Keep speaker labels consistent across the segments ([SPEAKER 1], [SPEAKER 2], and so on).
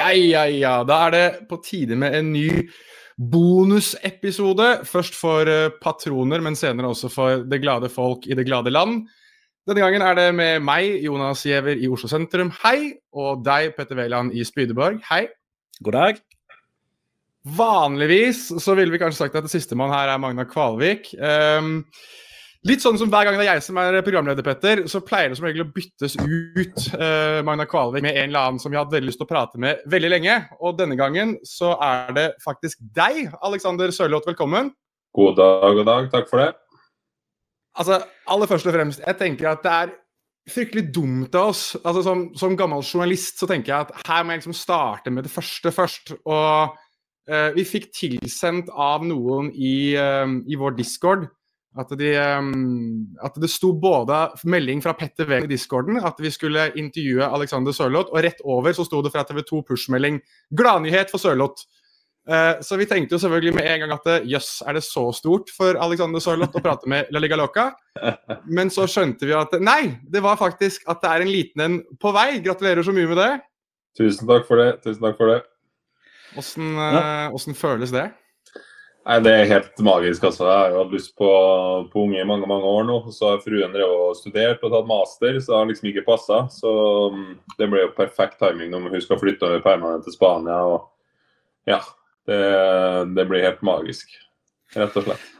[SPEAKER 1] Ja, ja, ja. Da er det på tide med en ny bonusepisode. Først for eh, patroner, men senere også for det glade folk i det glade land. Denne gangen er det med meg, Jonas Giæver i Oslo sentrum, hei. Og deg, Petter Wæland i Spydeborg, hei.
[SPEAKER 2] God dag.
[SPEAKER 1] Vanligvis så ville vi kanskje sagt at det sistemann her er Magna Kvalvik. Ehm, litt sånn som hver gang det er jeg som er programleder, Petter, så pleier det som regel å byttes ut uh, Magna Kvalvik med en eller annen som vi har hatt veldig lyst til å prate med veldig lenge. Og denne gangen så er det faktisk deg, Alexander Sørloth. Velkommen.
[SPEAKER 3] God dag, god dag. Takk for det.
[SPEAKER 1] Altså, aller først og fremst, jeg tenker at det er fryktelig dumt av oss. Altså, som, som gammel journalist så tenker jeg at her må jeg liksom starte med det første først. Og uh, vi fikk tilsendt av noen i, uh, i vår discord at, de, eh, at det sto både melding fra Petter Wæland i discorden at vi skulle intervjue Alexander Sørloth, og rett over så sto det fra TV2 push-melding 'Gladnyhet for Sørloth'. Eh, Så vi tenkte jo selvfølgelig med en gang at eh, jøss, er det så stort for Alexander Sørloth å prate med La Liga Loca? Men så skjønte vi at nei, det var faktisk at det er en liten en på vei. Gratulerer så mye med det.
[SPEAKER 3] Tusen takk for det. Tusen takk for det.
[SPEAKER 1] Åssen eh, åssen føles det?
[SPEAKER 3] Nei, Det er helt magisk. altså. Jeg har jo hatt lyst på, på unge i mange mange år nå. Så har fruen drevet og studert og tatt master, så det har liksom ikke passa. Så mm, det ble jo perfekt timing når hun skal flytte over permanent til Spania. og Ja, det, det blir helt magisk. Rett og slett.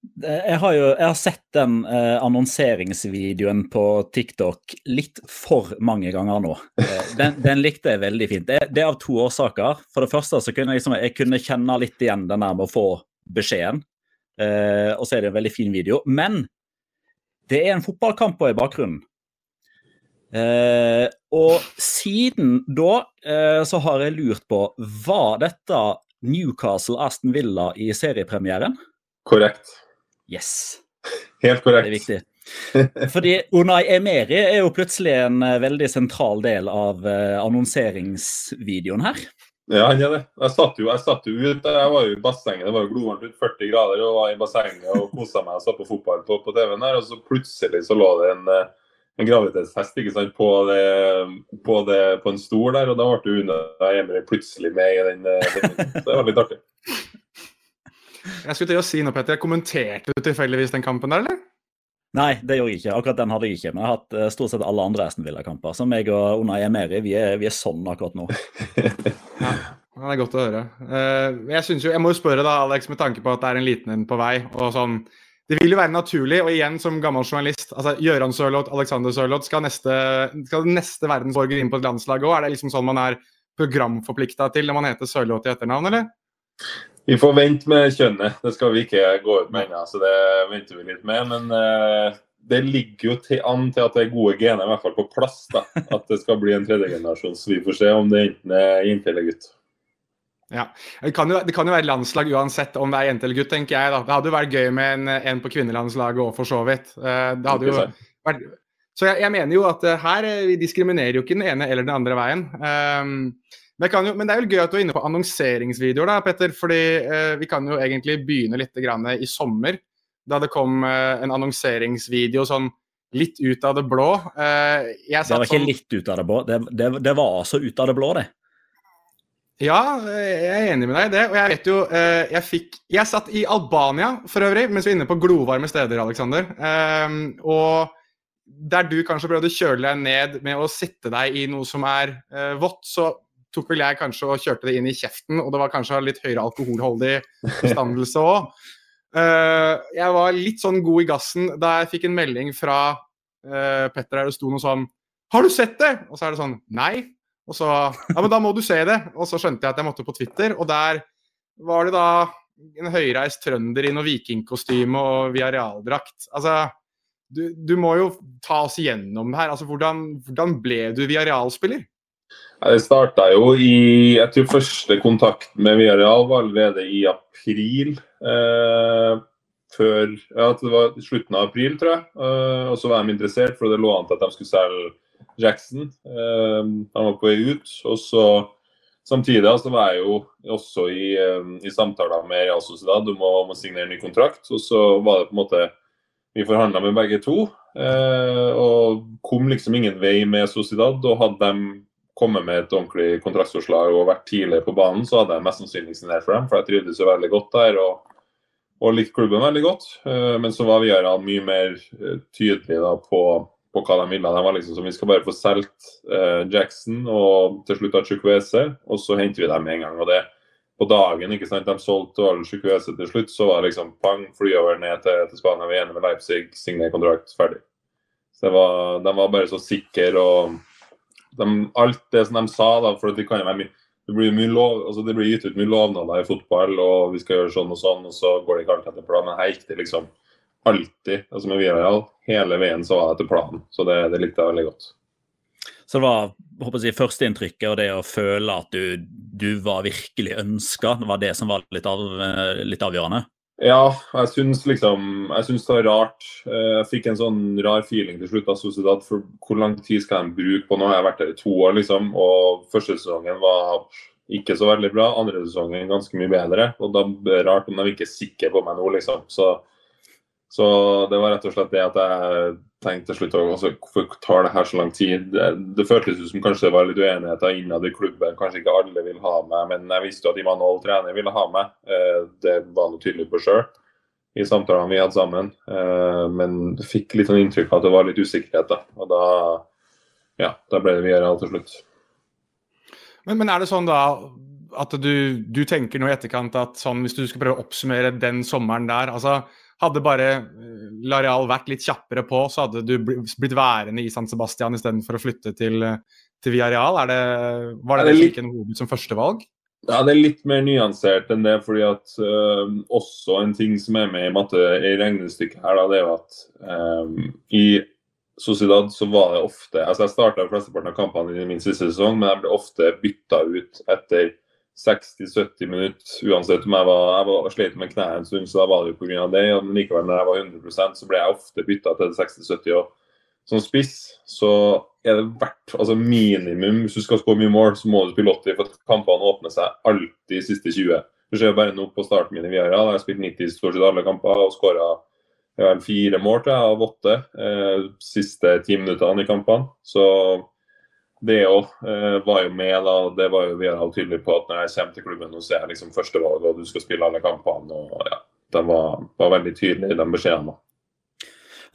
[SPEAKER 2] Jeg har jo jeg har sett den eh, annonseringsvideoen på TikTok litt for mange ganger nå. Eh, den, den likte jeg veldig fint. Det, det er av to årsaker. For det første så kunne jeg, liksom, jeg kunne kjenne litt igjen den der med å få beskjeden. Eh, og så er det en veldig fin video. Men det er en fotballkamp i bakgrunnen. Eh, og siden da eh, så har jeg lurt på Var dette Newcastle-Aston Villa i seriepremieren?
[SPEAKER 3] Korrekt.
[SPEAKER 2] Yes.
[SPEAKER 3] Helt
[SPEAKER 2] Det
[SPEAKER 3] korrekt.
[SPEAKER 2] er viktig. Fordi Unai Emeri er jo plutselig en eh, veldig sentral del av eh, annonseringsvideoen her.
[SPEAKER 3] Ja, han er det. Jeg satt jo, jeg satt jo ut, jeg var jo i bassenget, det var jo glovarmt ut 40 grader, og var i bassenget og kosa meg og så på fotball på, på TV-en der, og så plutselig så lå det en, eh, en graviditetstest ikke sant, på, det, på, det, på en stol der, og da ble Unai Emery plutselig med i den, den. Så det var litt artig.
[SPEAKER 1] Jeg skulle til å si noe, Petter. Kommenterte du tilfeldigvis den kampen der, eller?
[SPEAKER 2] Nei, det gjorde jeg ikke. Akkurat den hadde jeg ikke. Men jeg har hatt eh, stort sett alle andre Aston Villa-kamper. Som meg og Unai Emeri, vi er, vi er sånn akkurat nå.
[SPEAKER 1] ja, det er godt å høre. Uh, jeg, jo, jeg må jo spørre da, Alex, med tanke på at det er en liten en på vei. og sånn, Det vil jo være naturlig, og igjen som gammel journalist altså Gøran Sørloth, Alexander Sørloth, skal neste, skal neste verdensborger inn på et landslag òg? Er det liksom sånn man er programforplikta til når man heter Sørloth i etternavn, eller?
[SPEAKER 3] Vi får vente med kjønnet. Det skal vi ikke gå ut med ennå, så det venter vi litt med. Men uh, det ligger jo til, an til at det er gode gener, i hvert fall på plass. da, At det skal bli en tredjegenerasjons. Vi får se om det enten er jente eller gutt.
[SPEAKER 1] Ja, det kan, jo, det kan, jo, være landslag uansett om det er jente eller gutt, tenker jeg. da. Det hadde jo vært gøy med en, en på kvinnelandslaget òg, for så vidt. Eh, det hadde jo vært... Så jeg, jeg, mener jo at eh, her vi diskriminerer jo ikke den ene eller den andre veien. Um, men, jo, men, det er jo gøy at du er inne på annonseringsvideoer, da, Petter. fordi eh, vi kan jo egentlig begynne litt i sommer da det kom eh, en annonseringsvideo sånn litt ut av det blå.
[SPEAKER 2] Eh, det var ikke sånn, litt ut av det blå, det, det, det var altså ut av det blå, det.
[SPEAKER 1] Ja, jeg er enig med deg i det. Og jeg vet jo eh, Jeg fikk Jeg satt i Albania for øvrig, mens vi er inne på glovarme steder, Aleksander. Og der du kanskje prøvde å kjøle deg ned med å sitte deg i noe som er vått, så tok vel jeg kanskje og kjørte det inn i kjeften, og det var kanskje litt høyere alkoholholdig forstandelse òg. Uh, jeg var litt sånn god i gassen da jeg fikk en melding fra uh, Petter der det sto noe sånn 'Har du sett det?' Og så er det sånn 'Nei'. Og så 'Ja, men da må du se det'. Og så skjønte jeg at jeg måtte på Twitter, og der var det da en høyreist trønder i noe vikingkostyme og via realdrakt. Altså, du, du, må jo ta oss igjennom det her. Altså, hvordan, hvordan ble du Viareal-spiller?
[SPEAKER 3] Det starta jo i Jeg tror første kontakt med Villarreal var allerede i april. Eh, før Ja, det var slutten av april, tror jeg. Eh, og så var de interessert, for det lå an til at de skulle selge Jackson. Eh, han var på vei ut. Og så samtidig altså, var jeg jo også i, eh, i samtaler med Real Sociedad om å, om å signere ny kontrakt. Og så var det på en måte Vi forhandla med begge to. Eh, og kom liksom ingen vei med Sociedad. Og hadde de kommet med et ordentlig kontraktsforslag og vært tidlig på banen, så hadde jeg mest sannsynlig signert for dem. For jeg trivdes jo veldig godt der og, og likte klubben veldig godt. Uh, men så var Viara mye mer tydelige tydelig da, på, på, hva de ville. De var liksom som vi skal bare få solgt uh, Jackson og til slutt Chukwese, og så henter vi dem med en gang. og det på dagen ikke sant, de solgte alle Chukwese til slutt, så var det liksom pang, fly over ned til, til Spania. Vi er enige med Leipzig, signer kontrakt, ferdig. Så var, De var bare så sikre og de, alt det som de sa, da, for det kan jo være mye det blir, mye lov, altså det blir gitt ut mye lovnader i fotball, og vi skal gjøre sånn og sånn, og så går det ikke alltid etter planen. Men her gikk det liksom alltid. altså Med Villarreal, hele veien så var det etter planen. Så det, det likte jeg veldig godt.
[SPEAKER 2] Så det var håper jeg, førsteinntrykket og det å føle at du, du var virkelig ønska, var det som var litt, av, litt avgjørende?
[SPEAKER 3] Ja, jeg syns liksom Jeg syns det var rart. Eh, jeg fikk en sånn rar feeling til slutt av Sociedad. For hvor lang tid skal de bruke på nå? Jeg har vært der i to år, liksom. Og første sesongen var ikke så veldig bra. Andre sesongen ganske mye bedre. Og da ble det rart om de ikke er sikre på meg nå, liksom. Så, så det var rett og slett det at jeg tenkte til slutt også, Hvorfor tar det her så lang tid? Det, det føltes ut som kanskje det var litt uenigheter innad i klubben. Kanskje ikke alle vil ha meg, men jeg visste jo at Imanol trener ville ha meg. Eh, det var noe tydelig på sjøl i samtalene vi hadde sammen. Eh, men fikk litt sånn inntrykk av at det var litt usikkerhet. da. Og da, ja, da ble det Villarreal til slutt.
[SPEAKER 1] Men, men, er det sånn da at du, du tenker nå i etterkant at sånn, hvis du skal prøve å oppsummere den sommeren der altså hadde bare Lareal vært litt kjappere på, så hadde du blitt værende i San Sebastian istedenfor å flytte til, til Villarreal. Det, var det, det litt... en hoved som førstevalg?
[SPEAKER 3] Ja, Det er litt mer nyansert enn det. fordi at uh, Også en ting som er med i matte i regnestykket her, da, det er at um, i Sociedad så var det ofte altså Jeg starta flesteparten av kampene i min siste sesong, men jeg ble ofte bytta ut etter 60-70 minutter uansett om jeg var, jeg var sliten med kneet en stund, så da var det jo pga. det. Men likevel, når jeg var 100% så ble jeg ofte bytta til 60-70. og Som spiss så er det verdt altså minimum Hvis du skal skåre mye mål, så må du spille 80, for kampene åpner seg alltid i siste 20. Du ser bare nå på starten min i Viara, jeg har spilt 90 stort sett alle kamper og skåra fire mål til av åtte eh, siste ti minuttene i kampene. Så det òg uh, var jo med. da, Det var jo vi er tydelige på at når jeg kommer til klubben, så er jeg liksom førstevalg, og du skal spille alle kampene. og ja, det var, var veldig tydelig i den beskjeden. da.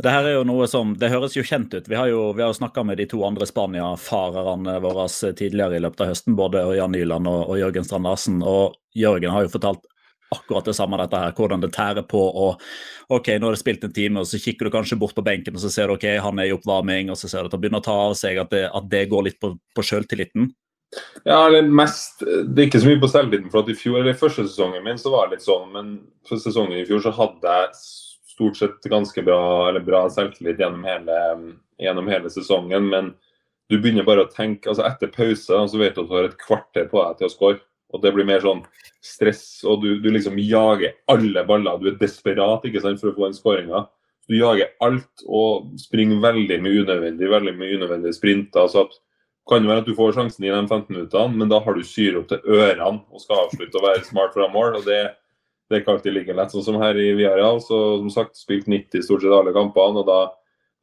[SPEAKER 2] Det her er jo noe som, det høres jo kjent ut. Vi har jo, vi jo snakka med de to andre Spania-farerne våre tidligere i løpet av høsten, både Jan Nyland og, og Jørgen Strand Larsen. Og Jørgen har jo fortalt akkurat det samme, dette her, hvordan det tærer på. og ok, Nå har det spilt en time, og så kikker du kanskje bort på benken og så ser du ok, han er i oppvarming, og så ser du at han begynner å ta av seg, at det, at det går litt på, på sjøltilliten.
[SPEAKER 3] Ja, eller mest Det er ikke så mye på selvtilliten. for at I fjor, eller i første sesongen min så var det litt sånn, men for sesongen i fjor så hadde jeg stort sett ganske bra eller bra selvtillit gjennom hele, gjennom hele sesongen. Men du begynner bare å tenke altså Etter pause så vet du at du har et kvarter på deg til å score. Og det blir mer sånn stress, og du, du liksom jager alle baller. Du er desperat ikke sant, for å få den skåringa. Du jager alt og springer veldig mye unødvendig, veldig mye unødvendige sprinter. så at kan det være at du får sjansen i de 15 minuttene, men da har du syre opp til ørene og skal avslutte å være smart fra mål. og det det er ikke alltid like lett. Sånn som her i Villarreal, som sagt spilt 90 stort sett alle kampene. og da,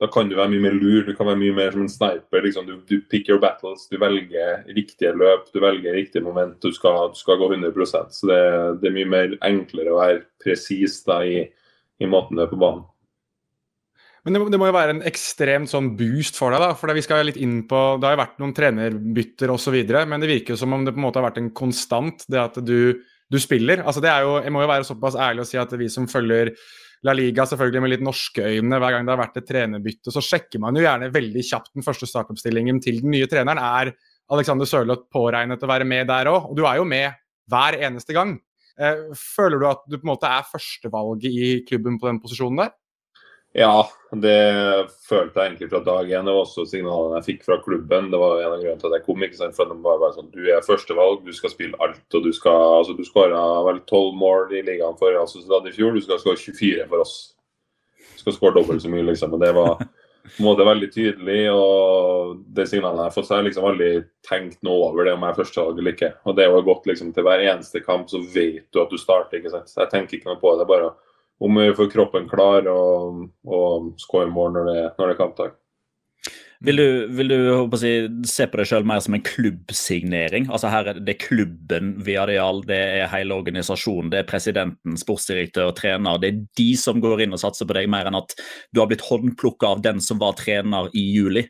[SPEAKER 3] da, kan du være mye mer lur, du kan være mye mer som en sniper. Liksom. Du, du, pick your battles, du velger riktige løp, du velger riktige moment. Du skal, du skal gå 100% Så det, det, er mye mer enklere å være presis i, i måten du er på banen.
[SPEAKER 1] Men det må, det må, jo være en ekstremt sånn boost for deg, da. For vi skal litt inn på Det har jo vært noen trenerbytter osv., men det virker jo som om det på en måte har vært en konstant, det at du du spiller. Altså, det er jo, jeg må jo være såpass ærlig og si at vi som følger La Liga selvfølgelig med litt norske øyne, hver gang det har vært et trenerbytte, så sjekker man jo gjerne veldig kjapt den første startoppstillingen til den nye treneren. Er Alexander Sørloth påregnet å være med der òg? Og du er jo med hver eneste gang. Eh, føler du at du på en måte er førstevalget i klubben på den posisjonen der?
[SPEAKER 3] Ja, det følte jeg egentlig fra dag én. Det var også signalene jeg fikk fra klubben. Det var en av grunnene til at jeg kom. ikke sant? For de bare var sånn, Du er førstevalg, du skal spille alt. og Du skal, altså du skåra vel 12 mål i ligaen for altså, i fjor. Du skal skåre 24 for oss. Du skal skåre dobbelt så mye, liksom. og Det var på en måte veldig tydelig. og Det signalet jeg har fått, så har jeg liksom aldri tenkt noe over det om jeg er førstevalg eller ikke. Og Det var godt liksom til hver eneste kamp, så vet du at du starter. ikke sant? Så Jeg tenker ikke noe på det. bare om vi får kroppen klar og, og skåre mål når det, når det er kampdag.
[SPEAKER 2] Vil du, vil du si, se på deg selv mer som en klubbsignering? Altså her er Det klubben Viadial, det er hele organisasjonen, det er presidenten, sportsdirektør, trener. Det er de som går inn og satser på deg, mer enn at du har blitt håndplukka av den som var trener i juli?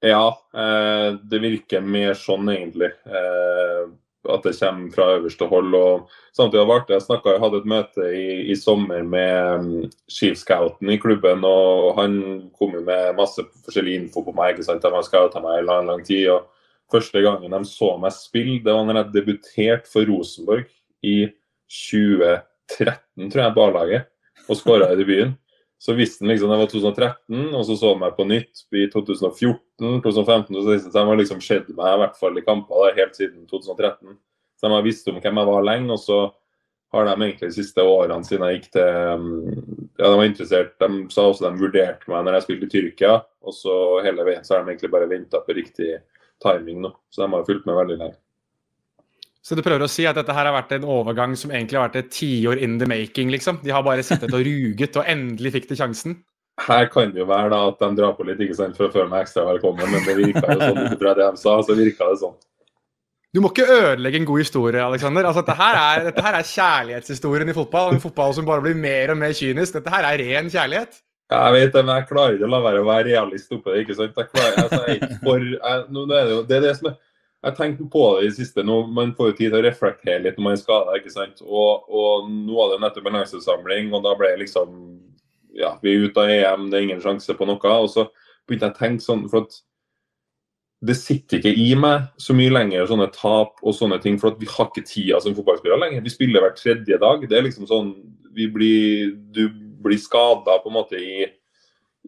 [SPEAKER 3] Ja, eh, det virker mer sånn, egentlig. Eh, at det kommer fra øverste hold. og Samtidig har jeg snakket, jeg hadde et møte i, i sommer med um, Chief Scouten i klubben. og Han kom med masse forskjellig info på meg. ikke sant? De har scouta meg i lang, lang tid. og Første gangen de så meg spille, det var når jeg debuterte for Rosenborg i 2013, tror jeg, på A-laget, og skåra i debuten. Så visste han liksom det var 2013, og så så han meg på nytt i 2014, 2015. Så de har liksom sett meg i hvert fall i kamper helt siden 2013. Så de har visst om hvem jeg var lenge. Og så har de egentlig de siste årene siden jeg gikk til Ja, de var interessert. De sa også de vurderte meg når jeg spilte i Tyrkia. Og så hele veien så har de egentlig bare venta på riktig timing nå. Så de har fulgt med veldig lenge.
[SPEAKER 1] Så du prøver å si at dette her har vært en overgang som egentlig har vært et tiår in the making, liksom? De har bare sittet og ruget, og endelig fikk de sjansen?
[SPEAKER 3] Her kan det jo være da at de drar på litt ikke sant, for å føle meg ekstra velkommen, men det virka jo sånn ut fra det de sa, så virka det sånn.
[SPEAKER 1] Du må ikke ødelegge en god historie, Alexander. Altså, dette, her er, dette her er kjærlighetshistorien i fotball. En fotball som bare blir mer og mer kynisk. Dette her er ren kjærlighet.
[SPEAKER 3] Jeg vet det, men jeg klarer ikke å la være å være realist oppe det. ikke sant? Jeg klarer, altså, jeg for, jeg, det, er det, det er det som er jeg tenkte på det i siste. nå, Man får jo tid til å reflektere litt når man er skada. Og, og nå var det nettopp en landslagssamling, og da ble jeg liksom ja, Vi er ute av EM, det er ingen sjanse på noe. Og så begynte jeg å tenke sånn for at det sitter ikke i meg så mye lenger sånne tap og sånne ting. For at vi har ikke tida som fotballspillere lenger. Vi spiller hver tredje dag. Det er liksom sånn vi blir, Du blir skada på en måte i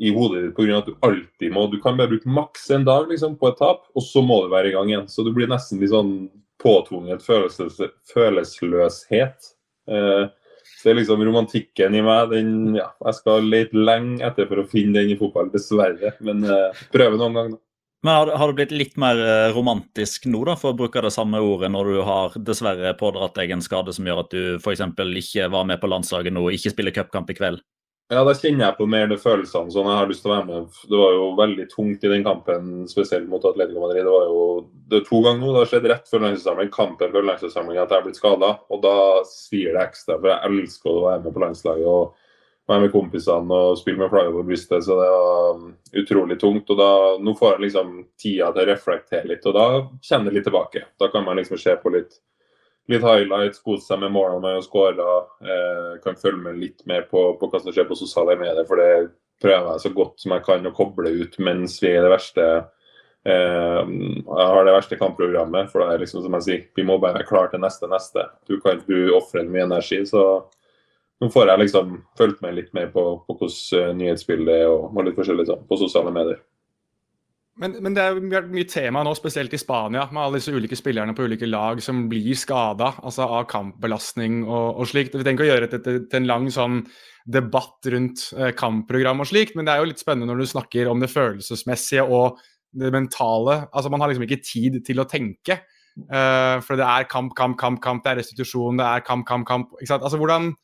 [SPEAKER 3] i hodet ditt pga. at du alltid må Du kan bare bruke maks en dag liksom, på et tap, og så må du være i gang igjen. Så du blir nesten litt sånn påtvunget følelses, følelsesløshet. Eh, så det er liksom romantikken i meg. Den, ja, jeg skal lete lenge etter for å finne den i fotball, dessverre. Men eh, prøve noen gang, da.
[SPEAKER 2] Men har, har, du blitt litt mer eh, romantisk nå, da, for å bruke det samme ordet, når du har dessverre pådratt deg en skade som gjør at du f.eks. ikke var med på landslaget nå, ikke spiller cupkamp i kveld?
[SPEAKER 3] Ja, da kjenner jeg på mer de følelsene. sånn jeg har lyst til å være med. Det var jo veldig tungt i den kampen, spesielt mot Atletico Madrid. Det var jo det er to ganger nå. Det har skjedd rett før landslagssamling, kampen før landslagssamling at jeg har blitt skada. Og da svir det ekstra, for jeg elsker å være med på landslaget. og være med kompisene og spille med flagget på brystet. Så det var um, utrolig tungt. og da, Nå får jeg liksom tida til å reflektere litt, og da kjenner jeg litt tilbake. Da kan man liksom se på litt, litt highlights, kose seg med målene og skåra. Eh, kan følge med litt mer på, på, hva som skjer på sosiale medier, for det prøver jeg så godt som jeg kan å koble ut mens vi er det verste eh, jeg har det verste kampprogrammet. For det er liksom som jeg sier, vi må bare være klare til neste neste. Du kan ikke ofre mye energi. så nå får jeg liksom fulgt med litt mer på, på hvordan nyhetsbildet er og, og litt forskjellig sånn, på sosiale medier.
[SPEAKER 1] Men, men, det er mye tema nå, spesielt i Spania, med alle disse ulike spillerne på ulike lag som blir skada altså av kampbelastning og, og slikt. Vi tenker å gjøre dette til, en lang sånn debatt rundt eh, kampprogram og slikt, men det er jo litt spennende når du snakker om det følelsesmessige og det mentale. Altså Man har liksom ikke tid til å tenke. Uh, for det er kamp, kamp, kamp, kamp, det er restitusjon, det er kamp, kamp, kamp. ikke sant? Altså Hvordan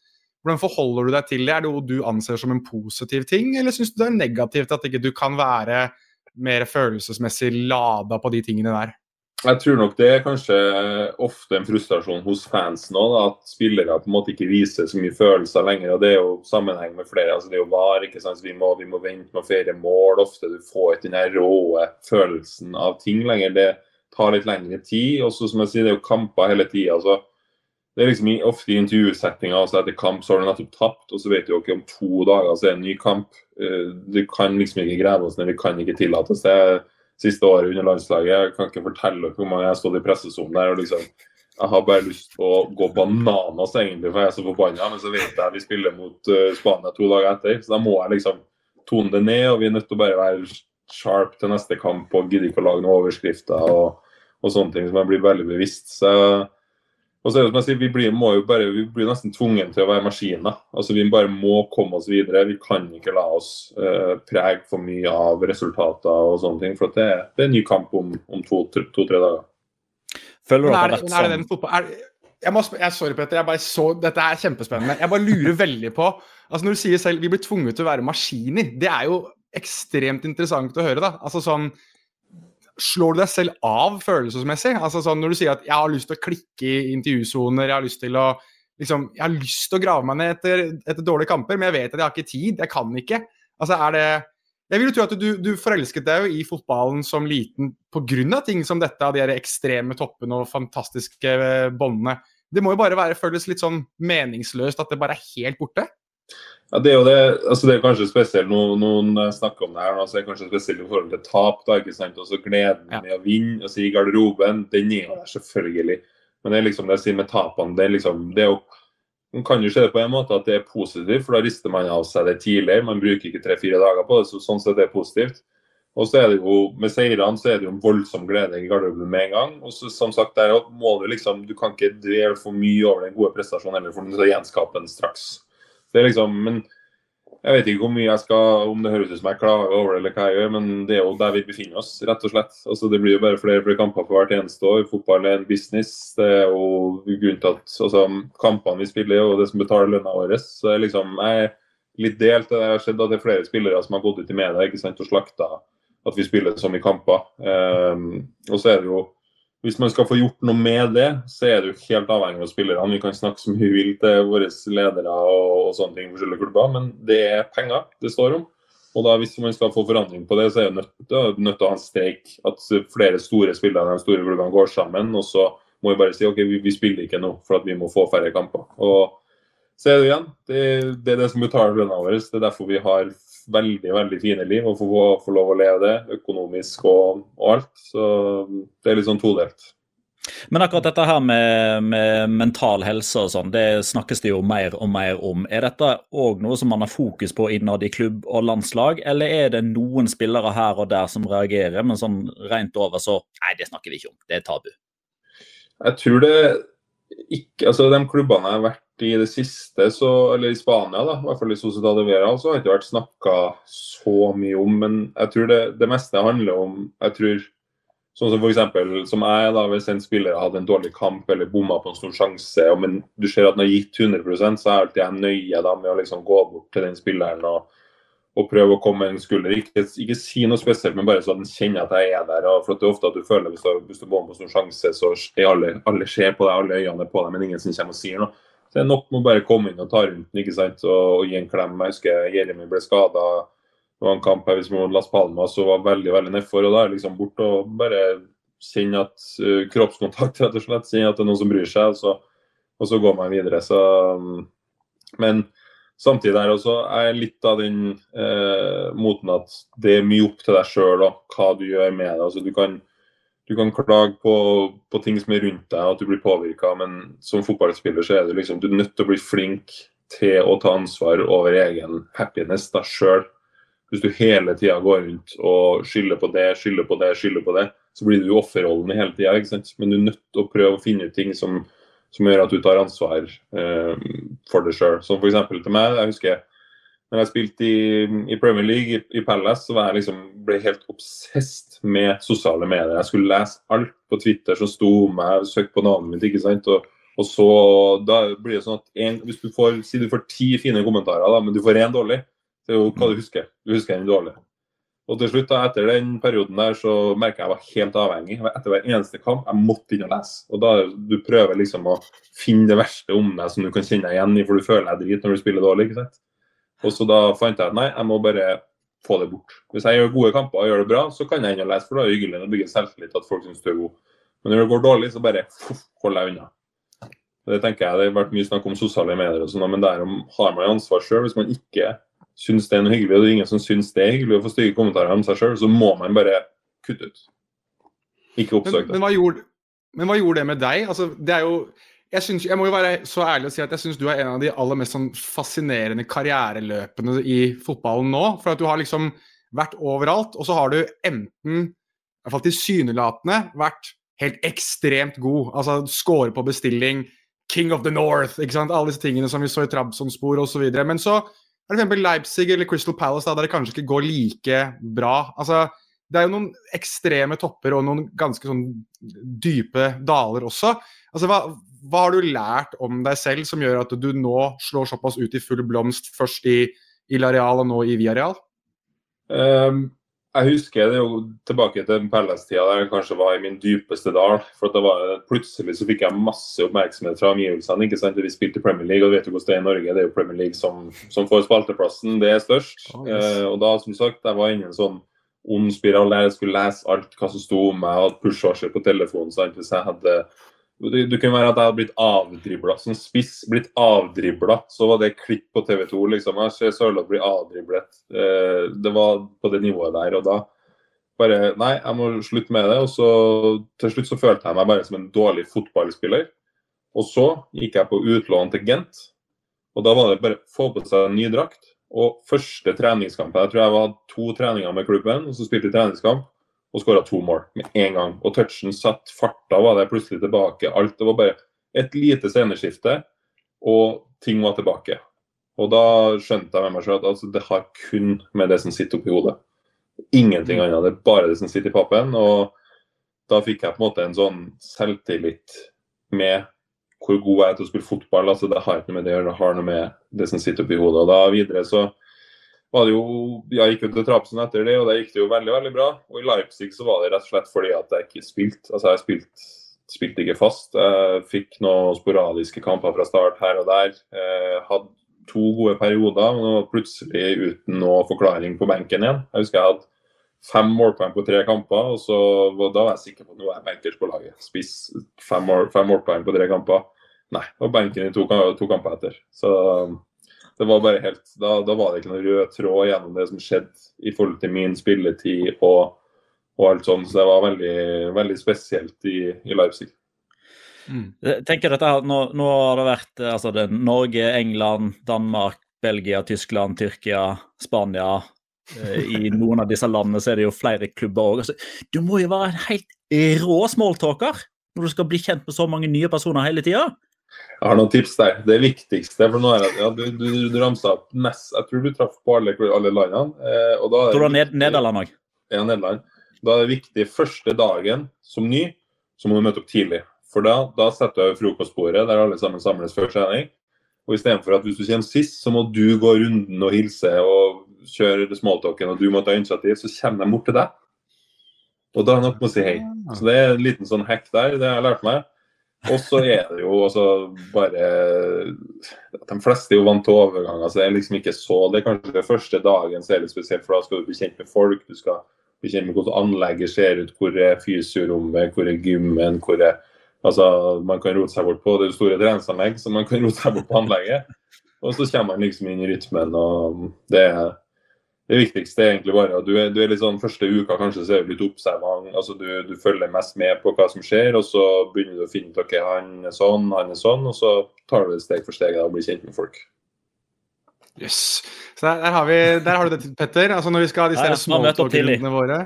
[SPEAKER 1] hvordan forholder du deg til det? Er det noe du anser som en positiv ting, eller syns du det er negativt at ikke du kan være mer følelsesmessig lada på de tingene der?
[SPEAKER 3] Jeg tror nok det er kanskje ofte en frustrasjon hos fans nå, da, at spillere på en måte ikke viser så mye følelser lenger. og Det er jo sammenheng med flere. altså Det er jo var, ikke sant? Vi må, vi må vente med flere mål. Ofte du får ikke den rå følelsen av ting lenger. Det tar litt lengre tid. og som jeg sier, Det er jo kamper hele tida. Altså, det er liksom ofte i intervjusettinga altså etter kamp så har du nettopp tapt, og så vet du jo ikke om to dager så er det en ny kamp. Eh, du kan liksom ikke grave oss ned, vi kan ikke tillate oss det. Siste året under landslaget, jeg kan ikke fortelle hvor mange jeg har stått i pressesonen der og liksom Jeg har bare lyst til å gå bananas egentlig, for jeg er så forbanna. Men så vet jeg vi spiller mot uh, Spania to dager etter, så da må jeg liksom tone det ned. Og vi er nødt til å bare være sharp til neste kamp og gidde ikke å lage noen overskrifter og, og sånne ting. som jeg blir veldig bevisst. Så og så er det som jeg sier, Vi blir, må jo bare, vi blir nesten tvunget til å være maskiner. Altså Vi bare må komme oss videre. Vi kan ikke la oss uh, prege for mye av resultater og sånne ting. For det, det, er en ny kamp om, om to-tre to, dager.
[SPEAKER 1] Følger du opp nett som vært sånn? fotball, er, jeg må, jeg, sorry, Petter. Jeg bare så, dette er kjempespennende. Jeg bare lurer veldig på altså Når du sier selv vi blir tvunget til å være maskiner, det er jo ekstremt interessant å høre. da, altså sånn slår du deg selv av følelsesmessig? Altså sånn Når du sier at 'jeg har lyst til å klikke i intervjusoner', 'jeg har lyst til å liksom, jeg har lyst til å grave meg ned etter, etter, dårlige kamper, men jeg vet at jeg har ikke tid. Jeg kan ikke. Altså er det Jeg vil jo tro at du, du forelsket deg jo i fotballen som liten pga. ting som dette, av de ekstreme toppene og fantastiske eh, båndene. Det må jo bare være, føles litt sånn meningsløst at det bare er helt borte?
[SPEAKER 3] Ja, det er jo det, altså det er kanskje spesielt når noen snakker om det her, altså det er kanskje spesielt i forhold til tap. da, ikke sant, Også gleden ja. med å vinne. altså I garderoben, den er der selvfølgelig. Men det er liksom det jeg sier med tapene. det er liksom, det er jo, Man kan jo se det på en måte at det er positivt, for da rister man av seg det tidligere. Man bruker ikke tre-fire dager på det, så sånn sett er det positivt. Og så er det jo, Med seirene så er det jo en voldsom glede i garderoben med en gang. og så som sagt, der må Du liksom, du kan ikke dvele for mye over den gode prestasjonen heller, for du skal gjenskape den straks. Det er liksom, men jeg vet ikke hvor mye jeg skal, om det høres ut som jeg klager over det, eller hva jeg gjør, men det er jo der vi befinner oss, rett og slett. Altså, det blir jo bare flere og flere kamper for hvert eneste år. Fotball er en business. Det er jo grunnen til at altså, kampene vi spiller, og det som betaler lønna vår. Så jeg, liksom, jeg er litt delt. Jeg har sett at det er flere spillere som har gått ut i media ikke sant, og slakta at vi spiller som i kamper. Um, og så er det jo hvis man skal få gjort noe med det, så er jo helt avhengig av spillerne. Vi kan snakke så mye vi vil til våre ledere og, og sånne ting, forskjellige klubber, men det er penger det står om. Og da Hvis man skal få forandring på det, så er det nødt, nødt til å ha en streik. At flere store spillere de store klubbene går sammen. Og så må vi bare si ok, vi, vi spiller ikke nå for at vi må få færre kamper. Og så er det igjen, det, det er det som betaler lønna vår. Det er derfor vi har veldig veldig fine liv og få, få lov å leve det, økonomisk og, og, alt. Så det er litt sånn todelt.
[SPEAKER 2] Men akkurat dette her med, med mental helse og sånn, det snakkes det jo mer og mer om. Er dette òg noe som man har fokus på innad i klubb og landslag, eller er det noen spillere her og der som reagerer, men sånn rent over så Nei, det snakker vi ikke om, det er tabu.
[SPEAKER 3] Jeg tror det ikke Altså, de klubbene jeg har vært i det siste, så, eller i Spania, da, i hvert fall i Sociedad Vera, så har det ikke vært snakka så mye om. Men jeg tror det, det meste handler om jeg tror, Sånn som f.eks. som jeg, da, hvis en spiller hadde en dårlig kamp eller bomma på en stor sjanse, men du ser at han har gitt 100 så er alltid jeg nøye da, med å liksom gå bort til den spilleren og, og prøve å komme med en skulder. Ikke, ikke, si noe spesielt, men bare så at kjenner at jeg er der. for Det er ofte at du føler hvis du, hvis du bommer på en stor sjanse, så er alle, alle ser på deg, alle øynene er på deg, men ingen som kommer og sier noe. Så det er nok med å bare komme inn og ta rundt den ikke sant? Og, og gi en klem. Jeg husker Jeremy ble skada. Det var en kamp her hvis mot Las Palmas og var veldig veldig nedfor. og Da er liksom bort og bare kjenne at uh, kroppskontakt, rett og slett. Kjenne at det er noen som bryr seg, og så, og så går man videre. Så, um, men samtidig er jeg litt av den eh, moten at det er mye opp til deg sjøl hva du gjør med det. Altså, du kan du kan klage på, på, ting som er rundt deg, at du blir påvirka, men som fotballspiller så er du liksom, du er nødt til å bli flink til å ta ansvar over egen happiness deg sjøl. Hvis du hele tida går rundt og skylder på det, skylder på det, skylder på det, så blir du offerrollen hele tida. Men du er nødt til å prøve å finne ut ting som, som gjør at du tar ansvar eh, for det sjøl. Som f.eks. til meg. jeg husker når jeg spilte i, i Premier League, i, i, Palace, så jeg liksom, ble jeg helt obsesst med sosiale medier. Jeg skulle lese alt på Twitter som sto om meg, søkte på navnet mitt. ikke sant? Og, og, så da blir det sånn at en, Hvis du får si du får ti fine kommentarer, da, men du får én dårlig, det er jo hva du husker. Du husker den dårlig. Og til slutt, da, etter den perioden der, så merka jeg jeg var helt avhengig. Etter hver eneste kamp jeg måtte inn og lese. Og da Du prøver liksom å finne det verste om deg som du kan kjenne deg igjen i, for du føler deg drit når du spiller dårlig. ikke sant? Og så da fant jeg at nei, jeg må bare få det bort. Hvis jeg gjør gode kamper og gjør det bra, så kan jeg inn og lese, for da er det hyggelig å bygge selvtillit at folk syns du er god. Men når det går dårlig, så bare hold deg unna. Det tenker jeg, det har vært mye snakk om sosiale medier, og sånn, men der har man ansvar sjøl. Hvis man ikke syns det er noe hyggelig, og det er ingen som syns det er hyggelig å få stygge kommentarer om seg sjøl, så må man bare kutte ut. Ikke oppsøk det.
[SPEAKER 1] Men, men, hva gjorde, men, hva gjorde, det med deg? Altså, det er jo jeg, synes, jeg, må jo være så ærlig å si at jeg syns du er en av de aller mest sånn fascinerende karriereløpene i fotballen nå. For at du har liksom vært overalt, og så har du enten, i hvert fall tilsynelatende, vært helt ekstremt god. Altså score på bestilling, King of the North, ikke sant? alle disse tingene som vi så i Trabzon-spor osv. Men så f.eks. Leipzig eller Crystal Palace, da, der det kanskje ikke går like bra. Altså, det er jo noen ekstreme topper og noen ganske sånn dype daler også. Altså, hva, hva, har du lært om deg selv som gjør at du nå slår såpass ut i full blomst, først i, i Lareal og nå i Viareal?
[SPEAKER 3] Um, jeg husker det jo tilbake til Palace-tida der jeg kanskje var i min dypeste dal. for det var, Plutselig så fikk jeg masse oppmerksomhet fra omgivelsene. ikke sant? Vi spilte Premier League, og du vet jo hvordan det er i Norge. Det er jo Premier League som, som får spalteplassen. Det er størst. Oh, yes. uh, og da, som sagt, jeg var inne i en sånn ond spiral der jeg skulle lese alt hva som sto om meg. og push-varsel på telefonen. sant? Hvis jeg hadde det, kunne være at jeg hadde blitt avdribla som spiss. Blitt avdribla. Så var det klipp på TV 2. liksom. Jeg ser Sørloth bli avdriblet. Eh, det var på det nivået der. Og da bare Nei, jeg må slutte med det. Og så til slutt så følte jeg meg bare som en dårlig fotballspiller. Og så gikk jeg på utlån til Gent. Og da var det bare å få på seg en ny drakt. Og første treningskampen Jeg tror jeg var to treninger med klubben, og så spilte vi treningskamp og skåra to mål med en gang. Og touchen satt, farta var der plutselig tilbake. Alt. Det var bare et lite sceneskifte, og ting var tilbake. Og da skjønte jeg med meg selv at altså, det har kun med det som sitter oppi hodet. Ingenting annet. Det er bare det som sitter i pappen. Og da fikk jeg på en måte en sånn selvtillit med hvor god jeg er til å spille fotball. altså Det har ikke noe med det å gjøre, det har noe med det som sitter oppi hodet. Og da videre så var det jo Jeg gikk jo til Trapsen etter det, og der gikk det jo veldig veldig bra. Og i Leipzig så var det rett og slett fordi at jeg ikke spilte. Altså jeg spilte, spilte ikke fast. Jeg fikk noen sporadiske kamper fra start her og der. Jeg hadde to gode perioder, men var plutselig uten noe forklaring på benken igjen. Jeg husker jeg hadde fem målpoeng på tre kamper, og så, da var jeg sikker på at nå er jeg benkers på laget. Spiss fem, mål, fem målpoeng på tre kamper. Nei, og benken i to, to kamper etter. Så det var bare helt, da, da, var det ikke noen rød tråd gjennom det som skjedde i forhold til min spilletid og, og alt sånt. Så det var veldig, veldig spesielt i, i Leipzig.
[SPEAKER 2] Mm. tenker dette, nå, nå, har det vært altså det, Norge, England, Danmark, Belgia, Tyskland, Tyrkia, Spania. Eh, I noen av disse landene så er det jo flere klubber òg. Altså, du må jo være en helt rå smalltalker når du skal bli kjent med så mange nye personer hele tida.
[SPEAKER 3] Jeg har noen tips der. Det viktigste for nå er at ja, du, du, du ramsa opp nest Jeg tror du traff på alle, alle landene. Eh, og da
[SPEAKER 2] tror du har Nederland òg?
[SPEAKER 3] Ja, Nederland. Da er det viktig første dagen som ny, så må du møte opp tidlig. For da, da setter du frokostbordet der alle sammen samles før trening. Og istedenfor at hvis du kommer sist, så må du gå runden og hilse og kjøre smalltalken, og du må ta initiativ, så kommer de bort til deg. Og da er det nok med å si hei. Så det er en liten sånn hack der, det har jeg lært meg. Og så er det jo altså bare De fleste er jo vant til overganger, så det er liksom ikke så Det er kanskje det første dagen så er det spesielt, for da skal du bli kjent med folk. Du skal bli kjent med hvordan anlegget ser ut, hvor er fysiorommet, hvor er gymmen, hvor er Altså, man kan rote seg bort på det store treningsanlegg, så man kan rote seg bort på anlegget. Og så kommer man liksom inn i rytmen, og det er det viktigste er egentlig bare at du er, du er litt sånn første uka kanskje så er du litt observant. altså du, du, følger mest med på hva som skjer, og så begynner du å finne ut ok, han er sånn, han er sånn, og så tar du det steg for steg og blir kjent med folk.
[SPEAKER 1] Yes. Så der, der, har vi, der, har du det, Petter. altså Når vi skal ha disse ja, ja, småtalkrundene våre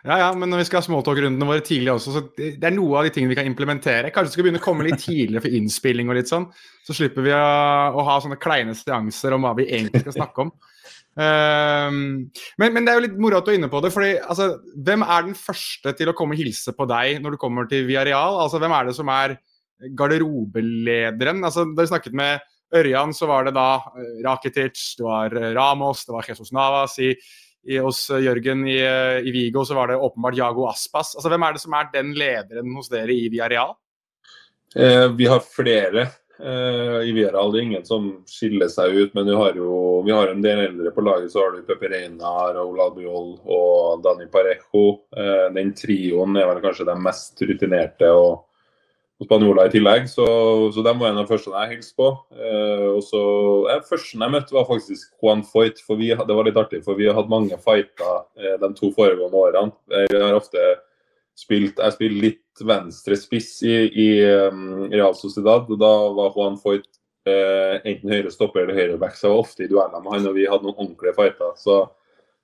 [SPEAKER 1] ja, ja, men når vi skal ha småtalkrundene våre tidlig også, så det er noe av de tingene vi kan implementere. Kanskje vi skal begynne å komme litt tidligere for innspilling og litt sånn. Så slipper vi å, å ha sånne kleine seanser om hva vi egentlig skal snakke om. Um, men, men, det er jo litt moro at du er inne på det. fordi altså, Hvem er den første til å komme og hilse på deg når du kommer til Viareal? Altså, hvem er det som er garderobelederen? Altså, da vi snakket med Ørjan, så var det da uh, Rakitic, det var uh, Ramos, det var Jesus Navas. I, i, hos uh, Jørgen i, i, Vigo så var det åpenbart Jago Aspas. Altså, hvem er det som er den lederen hos dere i Viareal?
[SPEAKER 3] Eh, vi har flere. Uh, I det er ingen som skiller seg ut, men vi har jo vi har en del eldre på laget. Så har du Pepe Reina, Olav Biol og Dani Parejo. Uh, den trioen er vel kanskje de mest rutinerte og, og spanjoler i tillegg. Så, så de var en av de første jeg hilste på. Uh, og så eh, Første jeg møtte, var faktisk Juan Foyt. For vi, det var litt artig, for vi har hatt mange fighter de to foregående årene. Vi har ofte spilt, jeg spilte litt venstre spiss i, i um, Real Sociedad. og Da var Juan Foyt eh, enten høyre stopper eller høyre back, så jeg var ofte i dueller med han, og vi hadde noen ordentlige fighter. så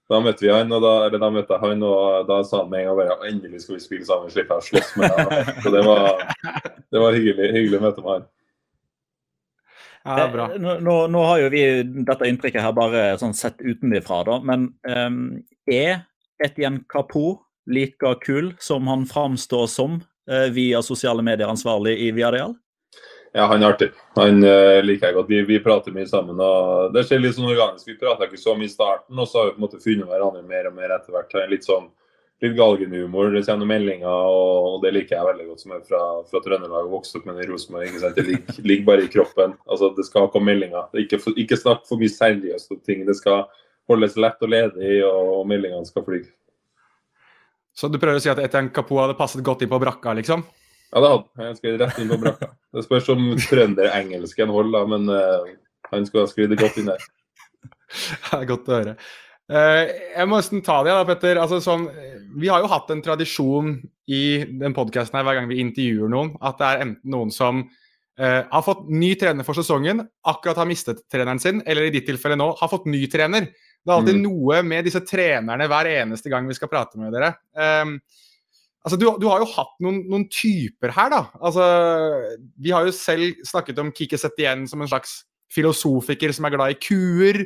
[SPEAKER 3] da møtte vi han, og da, eller da møtte jeg han, og da sa han med en gang bare endelig skal vi spille sammen, slipper jeg å slåss med deg. Så det var, det var hyggelig, hyggelig å møte med han.
[SPEAKER 2] Ja, bra. Eh, nå, nå, har jo vi dette inntrykket her bare sånn sett utenfra, da. Men um, er Etienne Capo like kul som han framstår som eh, via sosiale medier ansvarlig i Viareal?
[SPEAKER 3] Ja, han er artig. Han uh, liker jeg godt. Vi, vi, prater mye sammen. og Det skjer litt sånn organisk. Vi prater ikke så mye i starten, og så har vi på en måte funnet hverandre mer og mer etter hvert. Litt sånn litt galgenhumor. Det kommer meldinger, og, det liker jeg veldig godt, som er fra, fra Trøndelag og vokste opp med Rosenborg. Det ligger, ligger, bare i kroppen. Altså, Det skal komme meldinger. Ikke, ikke snakk for mye seriøst om ting. Det skal holdes lett og ledig, og, og meldingene skal fly.
[SPEAKER 1] Så du prøver å si at Etian Kapo hadde passet godt inn på brakka, liksom?
[SPEAKER 3] Ja, det hadde han. skrev rett inn på brakka. Det spørs om trønderengelsken holder, men uh, han skulle ha skrevet godt inn der.
[SPEAKER 1] Det er godt å høre. Uh, jeg må nesten ta det, da, Petter. Altså, sånn, vi har jo hatt en tradisjon i den podkasten hver gang vi intervjuer noen, at det er enten noen som uh, har fått ny trener for sesongen, akkurat har mistet treneren sin, eller i ditt tilfelle nå har fått ny trener. Det er alltid mm. noe med disse trenerne hver eneste gang vi skal prate med dere. Um, altså, du, du, har jo hatt noen, noen, typer her, da. Altså, vi har jo selv snakket om Kike Setien som en slags filosofiker som er glad i kuer.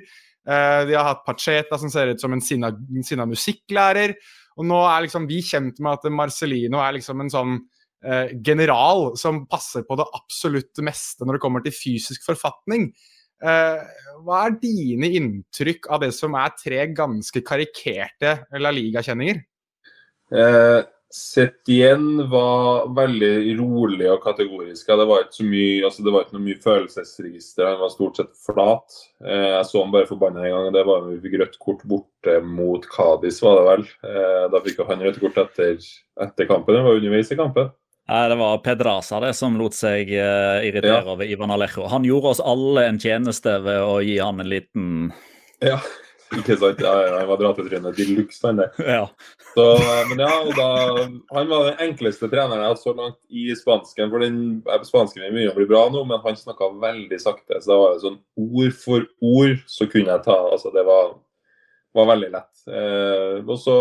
[SPEAKER 1] Uh, vi har hatt Pacheta som ser ut som en sinna, sinna musikklærer. Og nå er liksom vi kjent med at Marcelino er liksom en sånn uh, general som passer på det absolutt meste når det kommer til fysisk forfatning. Eh, hva er dine inntrykk av det som er tre ganske karikerte La Liga-kjenninger?
[SPEAKER 3] Eh, Setien var veldig rolig og kategorisk. Det var ikke mye, altså det var ikke noe mye følelsesregister. Han var stort sett flat. Eh, jeg så han bare forbanna en gang. Det var da vi fikk rødt kort borte mot Kadis, var det vel. Eh, da fikk han rødt kort etter, etter kampen. Det var underveis i kampen.
[SPEAKER 2] Nei, Det var Pedraza det som lot seg uh, irritere ja. over Ivan Alejo. Han gjorde oss alle en tjeneste ved å gi han en liten
[SPEAKER 3] Ja, ikke sant. Ja, han var dratetryne de luxe, han der.
[SPEAKER 2] Ja.
[SPEAKER 3] Så, eh, men ja, da, Han var den enkleste treneren jeg hadde så langt i spansken. For den spansken min begynner å bli bra nå, men han snakka veldig sakte. Så det var sånn ord for ord så kunne jeg ta Altså, det var, var veldig lett. Eh, og så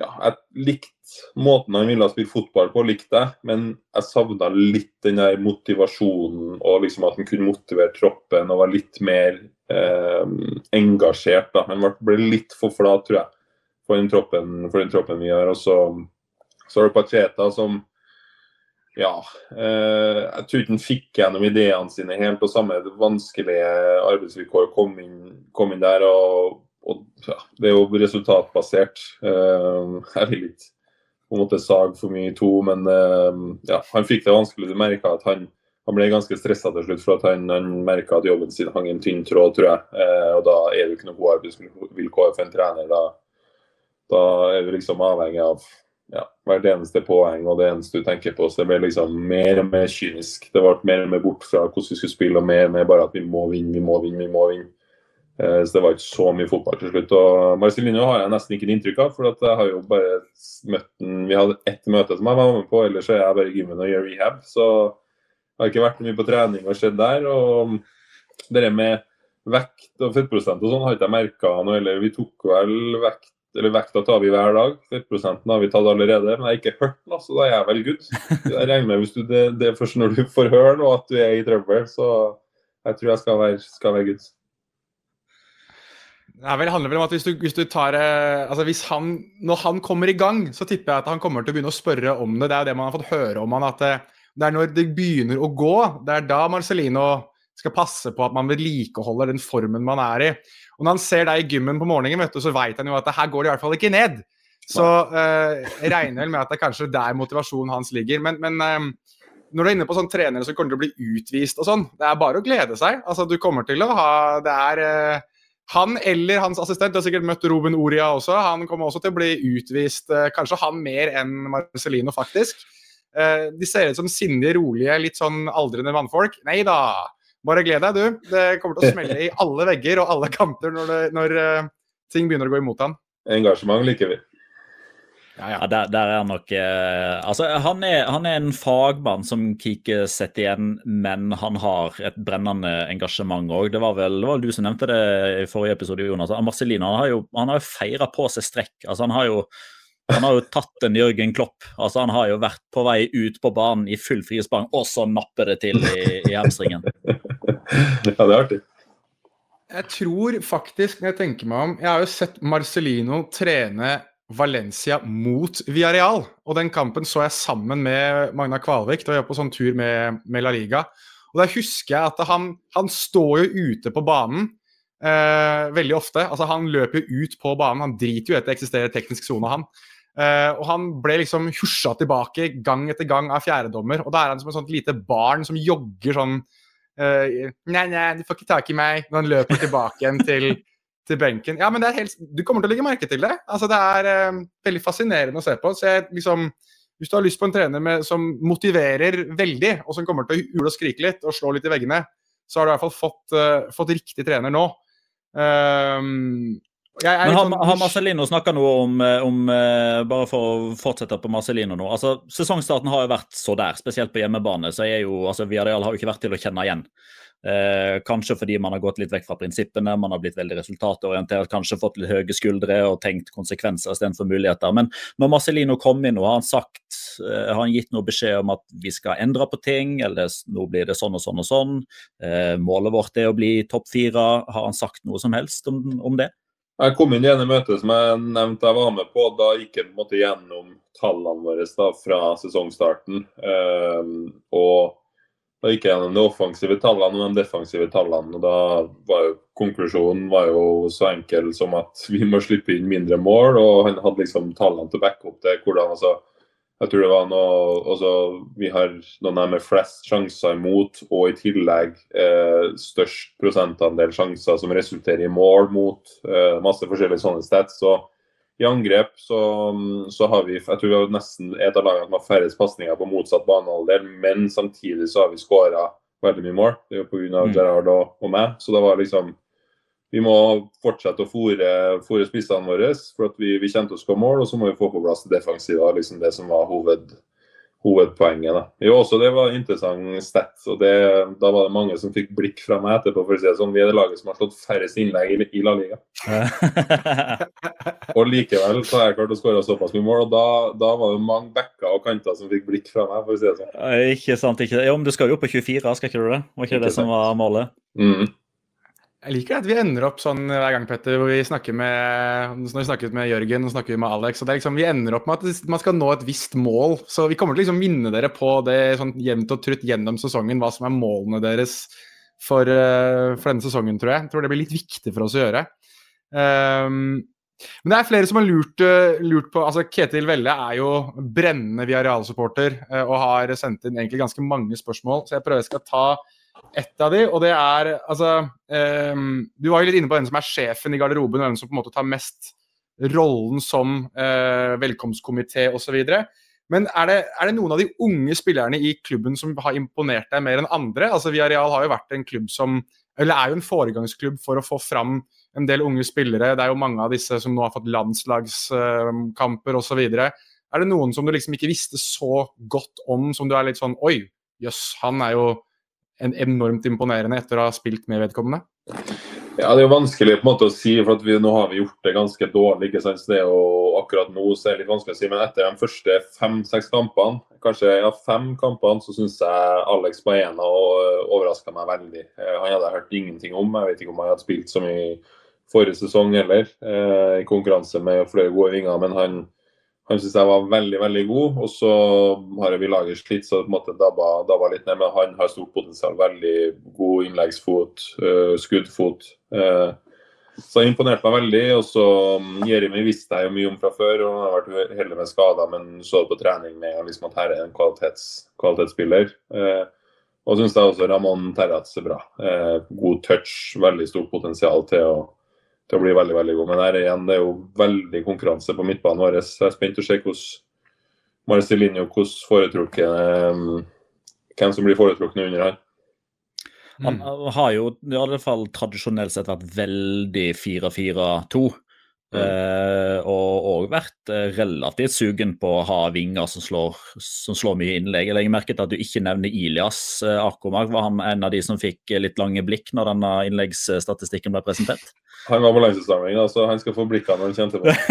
[SPEAKER 3] ja, jeg likte måten han ville spille fotball på, likte jeg. Men jeg savna litt den der motivasjonen og liksom at han kunne motivere troppen og være litt mer eh, engasjert. da. Han ble litt for flat, tror jeg, for den troppen, for den troppen vi har. Og så, så har du Pacheta som ja, eh, jeg tror ikke han fikk gjennom ideene sine helt på samme vanskelige arbeidsvilkår. Kom inn, kom inn der og og ja, det er jo resultatbasert. Uh, jeg vil ikke på en måte sag for mye i to, men uh, ja, han fikk det vanskelig. Du merka at han, han ble ganske stressa til slutt, for at han, han merka at jobben sin hang i en tynn tråd, tror jeg. Uh, og da er det ikke noe gode arbeidsvilkår for en trener. Da, da er du liksom avhengig av ja, hvert eneste poeng og det eneste du tenker på. Så det ble liksom mer og mer kynisk. Det ble mer og mer bort fra hvordan vi skulle spille, og mer og mer bare at vi må vinne, vi må vinne, vi må vinne. Eh, så det var ikke så mye fotball til slutt. Og Marcelino har jeg nesten ikke inntrykk av, for jeg har jo bare møtt den Vi hadde ett møte som jeg var med på, ellers er jeg bare i gymmen og gjør rehab. Så jeg har ikke vært mye på trening og sett der. Og det med vekt og fettprosent og sånn har ikke jeg merka noe. Eller vi tok vel vekt eller vekta tar vi hver dag. Fettprosenten har vi tatt allerede, men jeg har ikke hørt den, så da er jeg vel good. Jeg regner med hvis du, det, det, er først når du får høre noe at du er i trøbbel, så jeg tror jeg skal være, skal være good.
[SPEAKER 1] Det handler vel om at hvis du, hvis du tar eh, altså hvis han, Når han kommer i gang, så tipper jeg at han kommer til å begynne å spørre om det. Det er jo det man har fått høre om han, at eh, det er når det begynner å gå, det er da Marcelino skal passe på at man vedlikeholder den formen man er i. Og når han ser deg i gymmen på morgenen, du, så vet han jo at her går det i hvert fall ikke ned. Så uh, jeg regner vel med at det er kanskje der motivasjonen hans ligger. Men, men um, når du er inne på sånne trenere som kommer til å bli utvist og sånn, det er bare å glede seg. Altså, du kommer til å ha Det er uh, han eller hans assistent, du har sikkert møtt Ruben Oria også, han kommer også til å bli utvist. Uh, kanskje han mer enn Marcelino, faktisk. de ser ut som sindige, rolige, litt sånn aldrende mannfolk. Nei da. Bare gled deg, du. Det kommer til å smelle i alle vegger og alle kanter når, det, når uh, ting begynner å gå imot ham.
[SPEAKER 3] Engasjement liker vi.
[SPEAKER 2] Ja, ja. der, der, er nok eh, Altså, han er, han er, en fagmann som Kike setter igjen, men han har et brennende engasjement òg. Det var vel det var du som nevnte det i forrige episode, Jonas. Marcelino han har jo, han har jo feira på seg strekk. Altså, han har jo han har jo tatt en Jørgen Klopp. altså Han har jo vært på vei ut på banen i full frisprang, og så napper det til i, i hamstringen.
[SPEAKER 3] ja, det er artig.
[SPEAKER 1] Jeg tror faktisk, når jeg tenker meg om Jeg har jo sett Marcelino trene Valencia mot Villarreal. Og den kampen så jeg sammen med Magna Kvalvik da var på sånn tur med, med La Liga. Og der husker jeg at han, han står jo ute på banen eh, veldig ofte. Altså Han løper jo ut på banen. Han driter jo i at det eksisterer teknisk sone, han. Eh, og han ble liksom husja tilbake gang etter gang av fjerdedommer. Og da er han som et sånt lite barn som jogger sånn eh, Nei, nei, du får ikke tak i meg. Når han løper tilbake igjen til, til, benken. Ja, men det er helt, Du kommer til å legge merke til det. Altså, Det er uh, veldig fascinerende å se på. Så jeg, liksom, hvis du har lyst på en trener med, som motiverer veldig, og som kommer til å hule og skrike litt og slå litt i veggene, så har du i hvert fall fått, fått riktig trener nå. Um,
[SPEAKER 2] men har, sånn... har Marcelino snakka noe om, eh, om, Bare for å fortsette på Marcelino nå. altså Sesongstarten har jo vært så der, spesielt på hjemmebane. så er jo, altså Viareal har jo ikke vært til å kjenne igjen. Eh, kanskje fordi man har gått litt vekk fra prinsippene, man har blitt veldig resultatorientert, kanskje fått litt høye skuldre og tenkt konsekvenser istedenfor muligheter. Men når Marcelino kom inn og har han sagt, eh, har han gitt noe beskjed om at vi skal endre på ting, eller nå blir det sånn og sånn og sånn. Eh, målet vårt er å bli topp fire. Har han sagt noe som helst om, om det?
[SPEAKER 3] Jeg kom inn i ene møtet som jeg nevnte jeg var med på. Da gikk jeg på en måte gjennom tallene våre da, fra sesongstarten. Um, og da gikk jeg gjennom de offensive tallene og de defensive tallene. og da var jo Konklusjonen var jo så enkel som at vi må slippe inn mindre mål. Og han hadde liksom tallene til å backe opp det. hvordan altså jeg tror det var noe også, Vi har noen med flest sjanser imot, og i tillegg eh, størst prosentandel sjanser som resulterer i mål mot eh, masse forskjellige sånne steder. Så i angrep så, så, har vi jeg tror vi har nesten et av lagene som har færrest pasninger på motsatt banehalvdel, men samtidig så har vi skåra veldig mye mål. Det er jo pga. Mm. Gerard og, og meg. Så det var liksom vi må fortsette å fòre spissene våre, for at vi, vi kommer til å skåre mål. Og så må vi få på plass det defensive, liksom det som var hoved, hovedpoenget. Da. Jo, også Det var interessant stat. og det, Da var det mange som fikk blikk fra meg etterpå. for å si det sånn, Vi er det laget som har slått færrest innlegg i, i La Liga. og likevel så har jeg klart å skåre såpass mye mål. og da, da, var det mange backer og kanter som fikk blikk fra meg. for å si det sånn.
[SPEAKER 2] Ikke sant. ikke. Jo, men Du skal jo på 24, skal ikke du det? Var ikke, ikke det som var målet?
[SPEAKER 1] Mm. Jeg liker at vi ender opp sånn hver gang, Petter, hvor vi snakker med når vi snakket med Jørgen og snakker med Alex. og det liksom, Vi ender opp med at man skal nå et visst mål. Så vi kommer til å liksom minne dere på det sånn jevnt og trutt gjennom sesongen, hva som er målene deres for, uh, for, denne sesongen, tror jeg. Jeg tror det blir litt viktig for oss å gjøre. Um, Men det er flere som har lurt, uh, lurt på altså Ketil Velle er jo brennende Viareal-supporter uh, og har sendt inn egentlig ganske mange spørsmål, så jeg prøver jeg skal ta ett av de, og det er altså um, Du var jo litt inne på hvem som er sjefen i garderoben, og hvem som på en måte tar mest rollen som uh, velkomstkomité osv. Men er det, er det, noen av de unge spillerne i klubben som har imponert deg mer enn andre? Altså Viareal har jo vært en klubb som Eller er jo en foregangsklubb for å få fram en del unge spillere. Det er jo mange av disse som nå har fått landslagskamper osv. Er det noen som du liksom ikke visste så godt om, som du er litt sånn Oi, jøss, han er jo en enormt imponerende etter å ha spilt med vedkommende?
[SPEAKER 3] Ja, Det er jo vanskelig på en måte å si, for vi, nå har vi gjort det ganske dårlig. ikke sant? Det jo akkurat nå så er det litt vanskelig å si, Men etter de første fem-seks kampene, kanskje ja, fem kampene, så syns jeg Alex Baena overraska meg veldig. Eh, han hadde jeg hørt ingenting om. Jeg vet ikke om han hadde spilt så mye forrige sesong heller, eh, i konkurranse med flere gode vinger. Men han, han syns jeg var veldig veldig god. Og så har vi laget slitt, så på en måte dabba, dabba litt ned. Men han har stort potensial. Veldig god innleggsfot, uh, skuddfot. Uh, så han imponerte meg veldig. Og så um, Jeremy visste jeg jo mye om fra før, og han har vært heldig med skader, men så det på trening med liksom at her er en kvalitets, kvalitetsspiller. Uh, og syns jeg også Ramón Terraz er bra. god touch, veldig stort potensial til å til å bli veldig veldig god. Men her igjen, det er jo veldig konkurranse på midtbanen vår. Jeg er spent å se hvordan Marcelinho hvordan foretrukket um, hvem som blir foretrukne under her.
[SPEAKER 2] Han har jo i alle fall tradisjonelt sett vært veldig 4-4-2. Mm. Uh, og òg vært uh, relativt sugen på å ha vinger som slår, som slår mye innlegg. Jeg legger merke til at du ikke nevner Ilias uh, Akomark. Var han en av de som fikk litt lange blikk når denne innleggsstatistikken ble presentert?
[SPEAKER 3] Han var på landslagssamling, så han skal få blikkene når han kommer tilbake.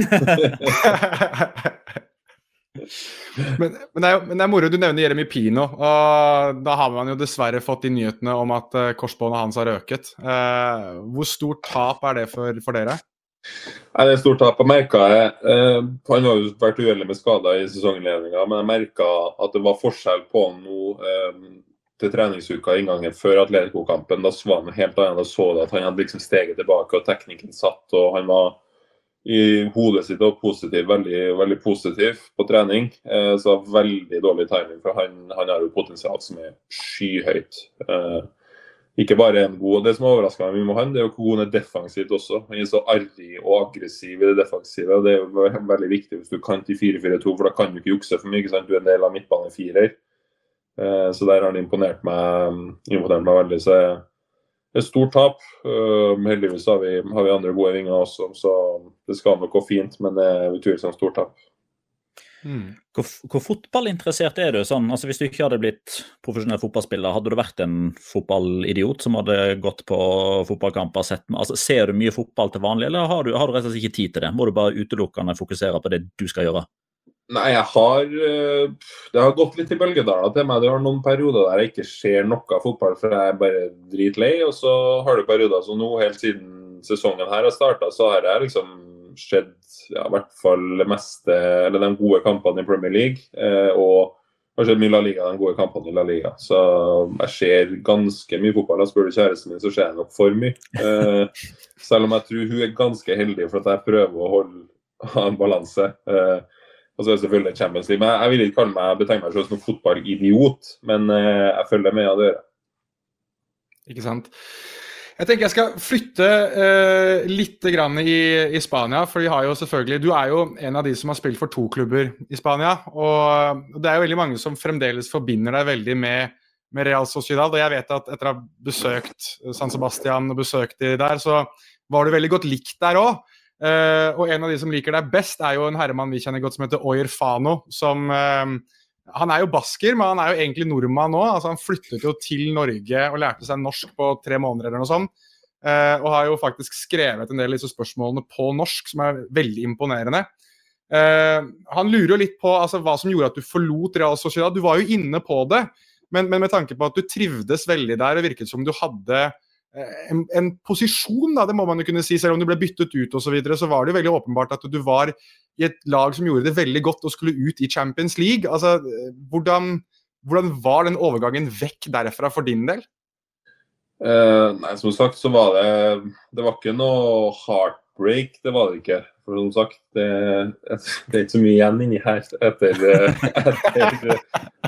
[SPEAKER 1] men, men, det er, men, det er, moro du nevner Jeremy Pino. og Da har man jo dessverre fått de nyhetene om at korsbåndet hans har øket. Uh, hvor stort tap er det for, for dere?
[SPEAKER 3] Nei, det er stort tap. Jeg merka det. Han har jo vært uheldig med skader i sesonginnledninga, men jeg merka at det var forskjell på han nå til treningsuka inngangen før Atletico-kampen. Da var han helt annen. Da så du at han hadde liksom steget tilbake og teknikken satt. og Han var i hodet sitt og positiv, veldig, veldig positiv på trening. Eh, så veldig dårlig timing, for han, han har jo potensial som er skyhøyt. Eh, ikke bare en god Det som overraska meg med han, det er jo hvor god han er defensivt også. Han er så arrig og aggressiv i det defensive. og Det er jo veldig viktig hvis du kan til 4-4-2, for da kan du ikke jukse for mye. ikke sant? Du er en del av midtbanen firer. så der har han imponert meg, imponert meg veldig. Så det er et stort tap. Eh, heldigvis har vi, har vi andre gode vinger også, så det skal nok gå fint. Men det er utvilsomt stort tap.
[SPEAKER 2] Mm. Hvor, hvor, fotballinteressert er du? sånn, altså Hvis du ikke hadde blitt profesjonell fotballspiller, hadde du vært en fotballidiot som hadde gått på fotballkamper? Sett, altså Ser du mye fotball til vanlig, eller har du, har du rett og slett ikke tid til det? Må du bare utelukkende fokusere på det du skal gjøre?
[SPEAKER 3] Nei, jeg har eh, Det har gått litt i bølgedaler til meg. Det har noen perioder der jeg ikke ser noe fotball, for jeg er bare dritlei. Og så har du perioder som nå, helt siden sesongen her har starta, så har jeg liksom sett ja, i hvert fall meste Eller de gode kampene i Premier League. Eh, og kanskje mye La Liga, de gode kampene i La Liga. Så jeg ser ganske mye fotball. Og spør du kjæresten min, så ser jeg nok for mye. Eh, selv om jeg tror hun er ganske heldig for at jeg prøver å holde en balanse. Eh, og så er det selvfølgelig Champions League. Men jeg vil ikke kalle meg, betegne meg selv som fotballidiot, men eh, jeg følger med av det.
[SPEAKER 1] Ikke sant. Jeg tenker jeg skal flytte uh, litt grann i, i, Spania. for de har jo selvfølgelig, Du er jo en av de som har spilt for to klubber i Spania. og Det er jo veldig mange som fremdeles forbinder deg veldig med, med Real Sociedad. og jeg vet at Etter å ha besøkt San Sebastian og besøkt de der, så var du veldig godt likt der òg. Uh, og en av de som liker deg best, er jo en herremann vi kjenner godt som heter Oyer Fano. Som uh, Han er jo basker, men han er jo egentlig nordmann nå. Altså, han flyttet jo til Norge og lærte seg norsk på tre måneder eller noe sånt. Uh, og har jo faktisk skrevet en del av disse spørsmålene på norsk, som er veldig imponerende. han lurer jo litt på altså, hva som gjorde at du forlot Real Sociedad. Du var jo inne på det, men, men med tanke på at du trivdes veldig der og virket som du hadde en, en, posisjon, da, det må man jo kunne si. Selv om du ble byttet ut osv., så, videre, så var det jo veldig åpenbart at du var i et lag som gjorde det veldig godt og skulle ut i Champions League. Altså, hvordan, hvordan var den overgangen vekk derfra for din del?
[SPEAKER 3] Uh, nei, Som sagt så var det Det var ikke noe heartbreak, det var det ikke. For som sagt, det, det er ikke så mye igjen inni her etter, eh, etter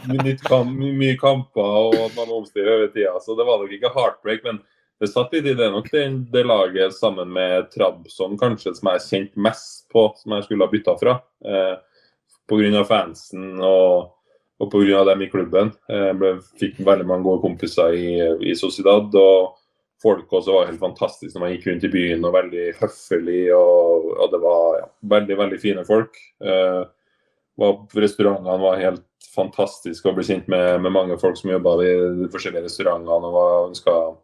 [SPEAKER 3] mye, kamp, mye kamper og at man omstiller over tida. Så det var nok ikke heartbreak, men det satt litt i det nok det, det laget sammen med Trabzon kanskje som jeg har kjent mest på, som jeg skulle ha bytta fra. Eh, Pga. fansen og, og pga. dem i klubben. Eh, ble, fikk veldig mange gode kompiser i, i Sociedad. og folk også var helt fantastisk når man gikk rundt i byen, og veldig høflig. Og, og det var ja, veldig, veldig fine folk. Eh, restaurantene var helt fantastiske å bli kjent med, med mange folk som jobba i de forskjellige restaurantene. og var ønsket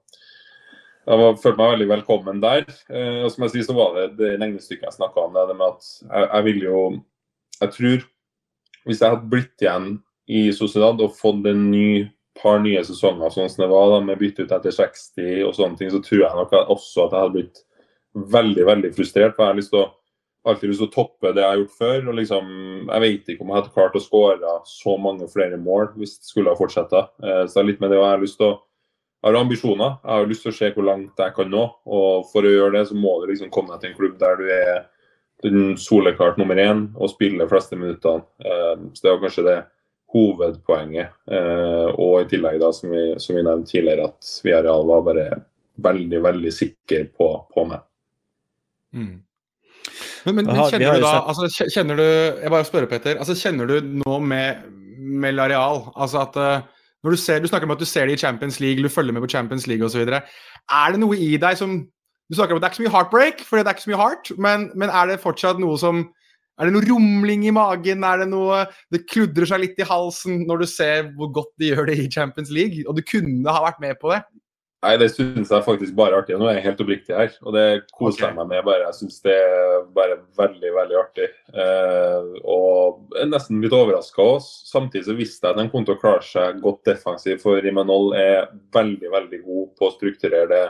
[SPEAKER 3] jeg følte meg veldig velkommen der. Eh, og som jeg sier, så var det det regnestykket jeg snakka om. Det, med at jeg, jeg vil jo Jeg tror hvis jeg hadde blitt igjen i Sociedad og fått en ny par nye sesonger sånn som det var, da, med bytte ut etter 60 og sånne ting, så tror jeg nok også at jeg hadde blitt veldig veldig frustrert. for jeg har lyst til å alltid lyst til å toppe det jeg har gjort før. og liksom, Jeg vet ikke om jeg hadde klart å skåre så mange flere mål hvis det skulle ha fortsatt. Eh, så litt med det, og jeg har lyst til å har ambisjoner. Jeg har lyst til å se hvor langt jeg kan nå. og For å gjøre det, så må du liksom komme deg til en klubb der du er den soleklart nummer én og spiller de fleste minuttene. Eh, så det var kanskje det hovedpoenget. Eh, og i tillegg, da, som vi, som vi nevnte tidligere, at Villarreal var bare veldig, veldig sikker på, på meg.
[SPEAKER 1] Mm. Men, men, men, kjenner du da altså, kjenner du, Jeg bare spør, Petter. altså Kjenner du nå med, med Lareal altså at uh, når du, ser, du snakker om at du ser det i Champions League, du følger med på Champions League osv. Er det noe i deg som Du snakker om at det er ikke så mye heartbreak, for det er ikke så mye heart, men, men er det fortsatt noe som er det noe rumling i magen? Er det noe Det kludrer seg litt i halsen når du ser hvor godt de gjør det i Champions League, og du kunne ha vært med på det?
[SPEAKER 3] Nei, det syns jeg faktisk bare er artig. Nå er jeg helt oppriktig her, og det koser jeg okay. meg med. bare. Jeg syns det er bare veldig, veldig artig. Eh, og er nesten litt overraska òg. Samtidig så visste jeg at de kom til å klare seg godt defensivt, for Imanol er veldig, veldig god på å strukturere det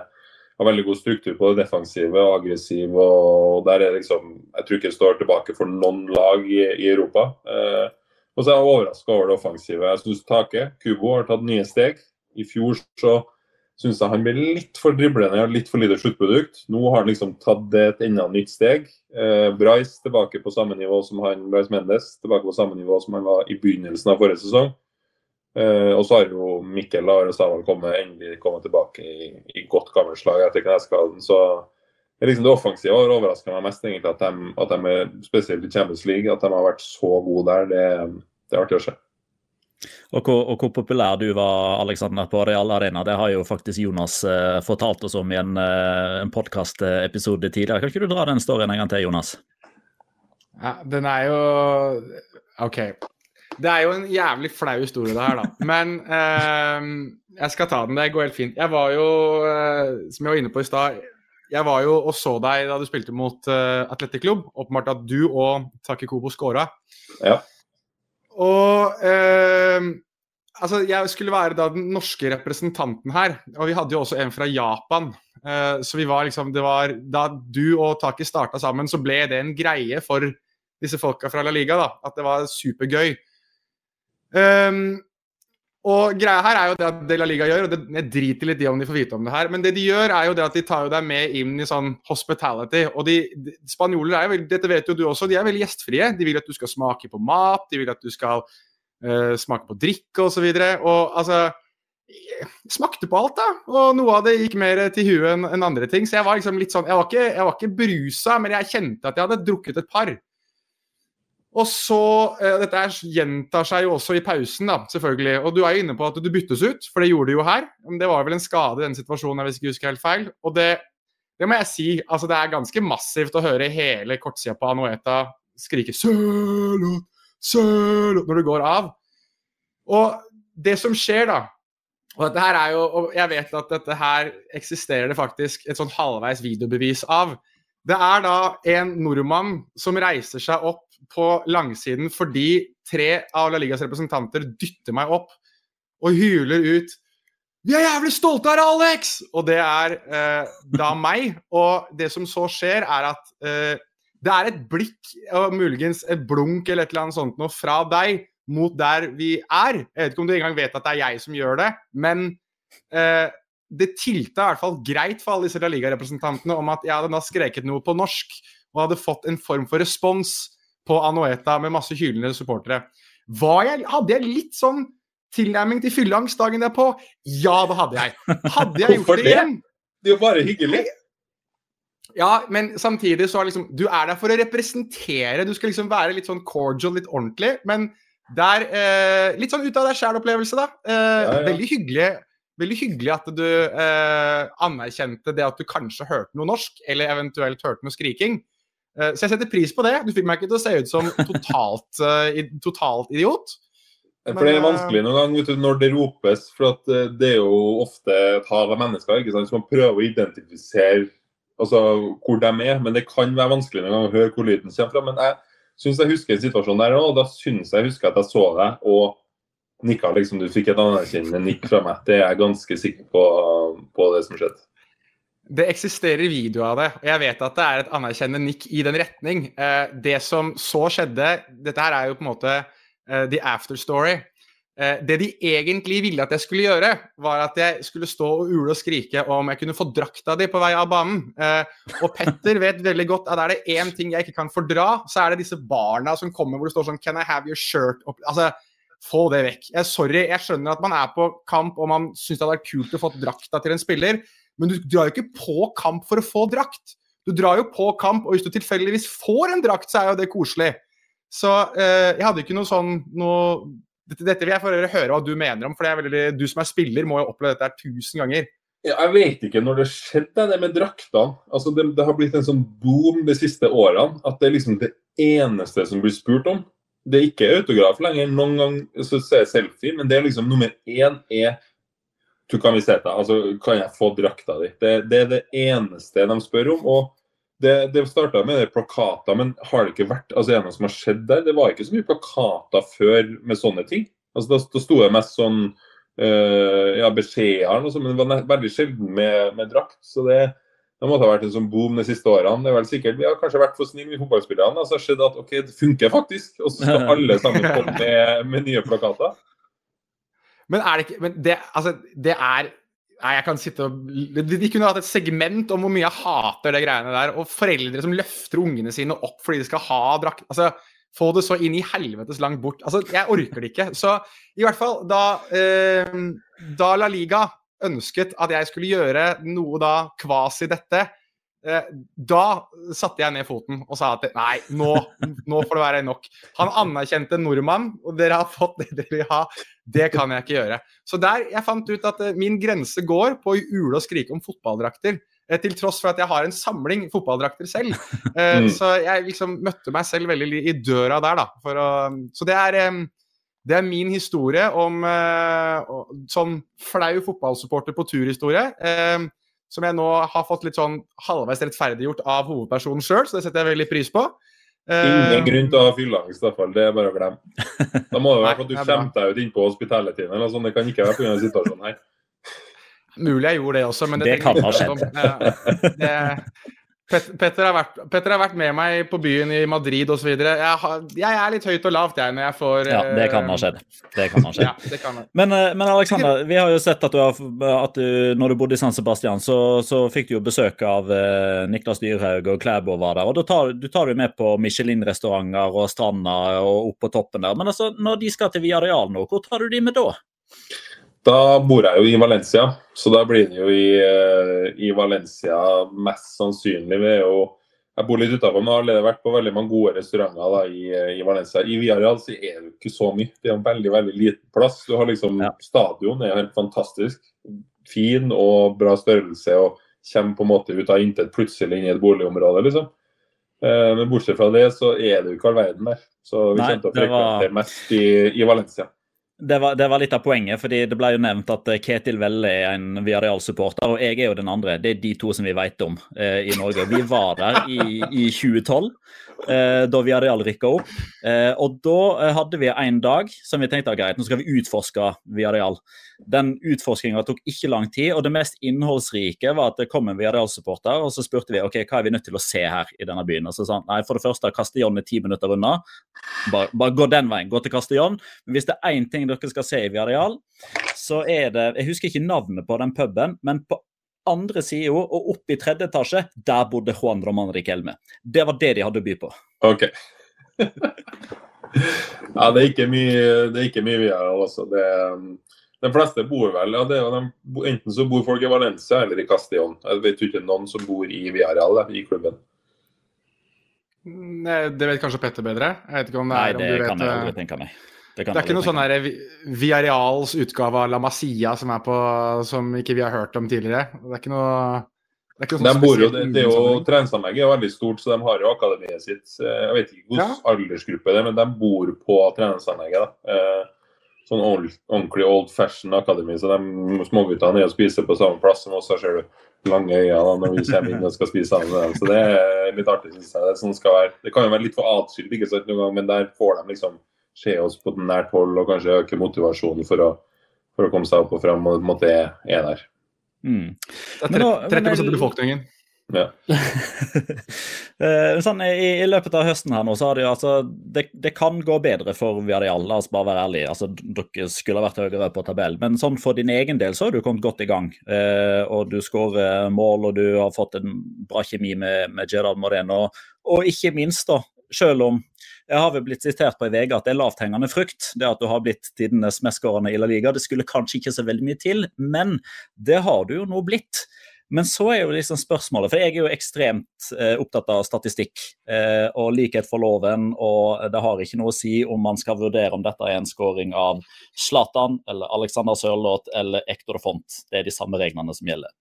[SPEAKER 3] har veldig god struktur på det defensive og aggressiv. og der er liksom, Jeg tror ikke det står tilbake for noen lag i, i Europa. Eh, og så er jeg overraska over det offensive. Jeg syns Take, Kubo, har tatt nye steg. I fjor så syns jeg han ble litt for driblende og litt for lite sluttprodukt. Nå har han liksom tatt det et enda nytt steg. Eh, Bryce tilbake på samme nivå som han, Bryce Mendes tilbake på samme nivå som han var i begynnelsen av forrige sesong. Eh, og så har jo Mikkel Aresaval kommet, endelig kommet tilbake i, i godt gammelt slag etter kneskaden. Så det, liksom det offensive har overraska meg mest, egentlig, at de, at de, spesielt i Champions League, at de har vært så gode der. Det, det er artig å se.
[SPEAKER 2] Og hvor, og hvor, populær du var Alexander, på Real Arena, det har jo faktisk Jonas eh, fortalt oss om i en, eh, en podkastepisode tidligere. Kan ikke du dra den storyen en gang til, Jonas?
[SPEAKER 1] Ja, den er jo OK. Det er jo en jævlig flau historie, det her, da. Men eh, jeg skal ta den. Det går helt fint. Jeg var jo, eh, som jeg var inne på i stad, jeg var jo og så deg da du spilte mot uh, Atletic Club. Åpenbart at du og Takikobo scora.
[SPEAKER 3] Ja.
[SPEAKER 1] Og eh, altså, jeg skulle være da den norske representanten her. Og vi hadde jo også en fra Japan. Eh, så vi var liksom det var, Da du og Taki starta sammen, så ble det en greie for disse folka fra La Liga. da, At det var supergøy. Um, og greia her er jo det at De La Liga gjør, og det, jeg driter litt i om de får vite om det her, men det de gjør, er jo det at de tar jo deg med inn i sånn hospitality. Og de, de Spanjoler er jo dette vet jo du også, de er veldig gjestfrie. De vil at du skal smake på mat, de vil at du skal uh, smake på drikke osv. Og, så og altså Smakte på alt, da. Og noe av det gikk mer til huet enn en andre ting. Så jeg var liksom litt sånn Jeg var ikke, jeg ikke brusa, men jeg kjente at jeg hadde drukket et par. Og så, eh, Dette gjentar seg jo også i pausen, da, selvfølgelig. Og Du er jo inne på at du byttes ut, for det gjorde du jo her. Men det var vel en skade i den situasjonen, hvis jeg ikke husker helt feil. Og det, det, må jeg si, altså det er ganske massivt å høre hele kortsida på Anueta skrike sølo, sølo, når du går av. Og det som skjer, da og dette her er jo, og Jeg vet at dette her eksisterer det faktisk et sånn halvveis videobevis av. Det er da en nordmann som reiser seg opp på langsiden fordi tre av La Ligas representanter dytter meg opp og hyler ut vi er jævlig stolte av deg, Alex! Og det er eh, da meg. Og det som så skjer, er at eh, det er et blikk, og muligens et blunk eller et eller annet sånt noe, fra deg mot der vi er. Jeg vet ikke om du engang vet at det er jeg som gjør det, men eh, det tilta i hvert fall greit for alle disse La Liga-representantene om at jeg hadde da skreket noe på norsk og hadde fått en form for respons på Anueta med masse hylende supportere. Jeg, hadde jeg litt sånn tilnærming til fylleangst dagen derpå? Ja, det hadde jeg. Hadde jeg gjort det? igjen?
[SPEAKER 3] Det er jo bare hyggelig.
[SPEAKER 1] Ja, men samtidig så er liksom Du er der for å representere. Du skal liksom være litt sånn cordial, litt ordentlig. Men der eh, Litt sånn ut av deg sjæl-opplevelse, da. Eh,
[SPEAKER 3] Ja, ja.
[SPEAKER 1] Veldig hyggelig. Veldig hyggelig at du eh, anerkjente det at du kanskje hørte noe norsk, eller eventuelt hørte noe skriking. Eh, så jeg setter pris på det. Du fikk meg ikke til å se ut som totalt, eh, totalt idiot.
[SPEAKER 3] For det er
[SPEAKER 1] eh,
[SPEAKER 3] vanskelig noen gang vet du, når det ropes, for at eh, det er jo ofte et hav av mennesker ikke sant, som prøver å identifisere altså, hvor de er. Men det kan være vanskelig noen gang å høre hvor lyden kommer fra. Men jeg syns jeg husker en situasjon der òg, og da syns jeg husker at jeg så deg og nikka. liksom Du fikk et anerkjennende nikk fra meg. Det er jeg ganske sikker på, på det som skjedde.
[SPEAKER 1] Det eksisterer video av det, og jeg vet at det er et anerkjennende nikk i den retning. Eh, det som så skjedde Dette her er jo på en måte eh, the after story. Eh, det de egentlig ville at jeg skulle gjøre, var at jeg skulle stå og ule og skrike om jeg kunne få drakta di på vei av banen. Og Petter vet veldig godt at er det én ting jeg ikke kan fordra, så er det disse barna som kommer hvor det står sånn Can I have your shirt? Opp? Altså, få det vekk. Jeg, sorry, jeg skjønner at man er på kamp og man syns det hadde vært kult å få drakta til en spiller. Men du drar jo ikke på kamp for å få drakt. Du drar jo på kamp, og hvis du tilfeldigvis får en drakt, så er jo det koselig. Så eh, jeg hadde ikke noe sånn noe dette, dette vil jeg få høre hva du mener om, for veldig, du som er spiller, må jo oppleve dette her tusen ganger.
[SPEAKER 3] Jeg vet ikke når det skjedde, det med draktene. Altså, det, det har blitt en sånn boom de siste årene. At det er liksom det eneste som blir spurt om. Det er ikke autograf lenger. Noen gang så ser jeg selfie, men det er liksom nummer én er Du kan vi se deg. Altså, kan jeg få drakta di? Det, det er det eneste de spør om. og det, det starta med det plakater, men har det ikke vært altså, det som har skjedd der? Det var ikke så mye plakater før med sånne ting. Altså, da, da sto det mest sånn øh, ja, beskjeder, og sånt, men det var veldig sjelden med, med drakt. Så det, det måtte ha vært en sånn boom de siste årene. Det er vel sikkert, Vi har kanskje vært for snille, vi fotballspillerne. så har skjedd at ok, det funker faktisk. Og så skal alle sammen komme med, med nye plakater.
[SPEAKER 1] Men er det ikke Men det, altså, det er Nei, jeg kan sitte og De kunne hatt et segment om hvor mye jeg hater det greiene der. Og foreldre som løfter ungene sine opp fordi de skal ha drakt. Altså, få det så inn i helvetes langt bort. Altså, jeg orker det ikke. Så i hvert fall, da, eh, da La Liga ønsket at jeg skulle gjøre noe da kvasi dette, da satte jeg ned foten og sa at nei, nå, nå får det være nok. Han anerkjente nordmann, og dere har fått det dere vil ha. Det kan jeg ikke gjøre. Så der jeg fant ut at eh, min grense går på å ule og skrike om fotballdrakter. eh, Til tross for at jeg har en samling fotballdrakter selv. Eh,
[SPEAKER 3] Mm.
[SPEAKER 1] Så jeg liksom møtte meg selv veldig i døra der, da. For å, så det er, eh, det er min historie om eh, sånn flau fotballsupporter på turhistorie. Som jeg nå har fått litt sånn halvveis rettferdiggjort av hovedpersonen sjøl, så det setter jeg veldig pris på. Eh,
[SPEAKER 3] Ingen grunn til å ha fylleangst, i hvert fall. Det er bare å glemme. Da må det være for at du skjemte deg ut inn på hospitaletiden eller noe sånt. Det kan ikke være pga. situasjonen her.
[SPEAKER 1] Mulig jeg gjorde det også, men det,
[SPEAKER 2] Det kan ha
[SPEAKER 1] skjedd. det- Pet, Petter, har vært, Petter har vært med meg på byen i Madrid osv. Jeg, har- jeg er litt høyt og lavt, jeg, når jeg får
[SPEAKER 2] Ja, det kan ha skjedd. Det kan ha skjedd.
[SPEAKER 1] Ja, kan ha.
[SPEAKER 2] Men, eh, men Alexander, vi har jo sett at du, har, at du når du bodde i San Sebastian, så, så fikk du jo besøk av eh, Niklas Dyrhaug og Klæbo var der. og da tar, Du tar jo med på Michelin-restauranter og stranda og opp på toppen der. Men altså, når de skal til Villarreal nå, hvor tar du de med da?
[SPEAKER 3] Da bor jeg jo i Valencia, så da blir det jo i, eh, i Valencia mest sannsynlig. Vi er jo, jeg bor litt utenfor, men har vært på veldig mange gode restauranter da, i, eh, i Valencia. I Villarreal så er det jo ikke så mye. Det er en veldig veldig liten plass. Du har liksom
[SPEAKER 2] Ja.
[SPEAKER 3] Stadion er helt fantastisk. Fin og bra størrelse. og Kommer på en måte ut av intet plutselig inn i et boligområde, liksom. Eh, Men bortsett fra det, så er det jo ikke all verden der. Så vi
[SPEAKER 2] Nei,
[SPEAKER 3] kommer til å
[SPEAKER 2] det var-
[SPEAKER 3] mest i, i Valencia.
[SPEAKER 2] Det var, det var litt av poenget, fordi det ble jo nevnt at eh, Ketil Velle er en Viareal-supporter, og jeg er jo den andre. Det er de to som vi vet om eh, i Norge. Vi var der i, i 2012, eh, da Viareal rykka opp. Eh, og da eh, hadde vi en dag som vi tenkte var greit, nå skal vi utforske Viareal. Den utforskinga tok ikke lang tid, og det mest innholdsrike var at det kom en Viareal-supporter, og så spurte vi ok, hva er vi nødt til å se her i denne byen. Og så sa han nei, for det første, Castellón er ti minutter unna. Bare, bare gå den veien, gå til Castellón. Men hvis det er én ting dere skal se i Viareal, så er det Jeg husker ikke navnet på den puben, men på andre sida og opp i tredje etasje, der bodde Juan Roman Riquelme. Det var det de hadde å by på.
[SPEAKER 3] OK. ja, det er ikke mye, det er ikke mye Viareal, altså. Det, de fleste bor vel ja, det er, de, Enten så bor folk i Valencia eller i Castillon. Jeg vet ikke noen som bor i Villarreal, i klubben.
[SPEAKER 1] Nei, det vet kanskje Petter bedre? Jeg vet ikke om det
[SPEAKER 2] Nei,
[SPEAKER 1] er om
[SPEAKER 2] det
[SPEAKER 1] du vet,
[SPEAKER 2] kan jeg aldri
[SPEAKER 1] eh,
[SPEAKER 2] tenke meg.
[SPEAKER 1] Det er ikke noe sånn der Vi- Viareals utgave av La Masia som, er på, som ikke vi har hørt om tidligere. Det er ikke noe det er ikke noe
[SPEAKER 3] De
[SPEAKER 1] sånn
[SPEAKER 3] bor jo, det, det er jo. Treningsanlegget er jo veldig stort, så de har jo akademiet sitt. eh, Jeg vet ikke hvilken aldersgruppe det er, men de bor på treningsanlegget. da. Eh, Sånn old, ordentlig old fashion akademi, så de småguttene er og spiser på samme plass som oss. Så ser du lange øyne da, når vi kommer inn og skal spise sammen med dem. Så det er litt artig, synes jeg. Det, sånn skal være. det kan jo være litt for atskilt, ikke sant, noen gang, men der får de liksom se oss på nært hold og kanskje øke motivasjonen for å, for å komme seg opp og fram, og på en måte er, er der.
[SPEAKER 2] Mm.
[SPEAKER 1] Det er 30, 30 av befolkningen.
[SPEAKER 3] Ja.
[SPEAKER 2] Eh, sånn, i, I løpet av høsten her nå, så har det jo altså Det, det kan gå bedre for Viadial, la oss bare være ærlige. Altså, dere skulle ha vært høyere på tabell, men sånn for din egen del så har du kommet godt i gang. Eh, og du skårer mål, og du har fått en bra kjemi med, med Gerard Moreno. Og ikke minst, da, selv om jeg har vel blitt sitert på i VG at det er lavthengende frukt, det at du har blitt tidenes mestskårende i La Liga. Det skulle kanskje ikke så veldig mye til, men det har du jo nå blitt. Men så er jo liksom spørsmålet, for jeg er jo ekstremt eh, opptatt av statistikk eh, og likhet for loven, og det har ikke noe å si om man skal vurdere om dette er en scoring av Zlatan eller Alexander Sørloth eller Ektor Font. Det er de samme reglene som gjelder.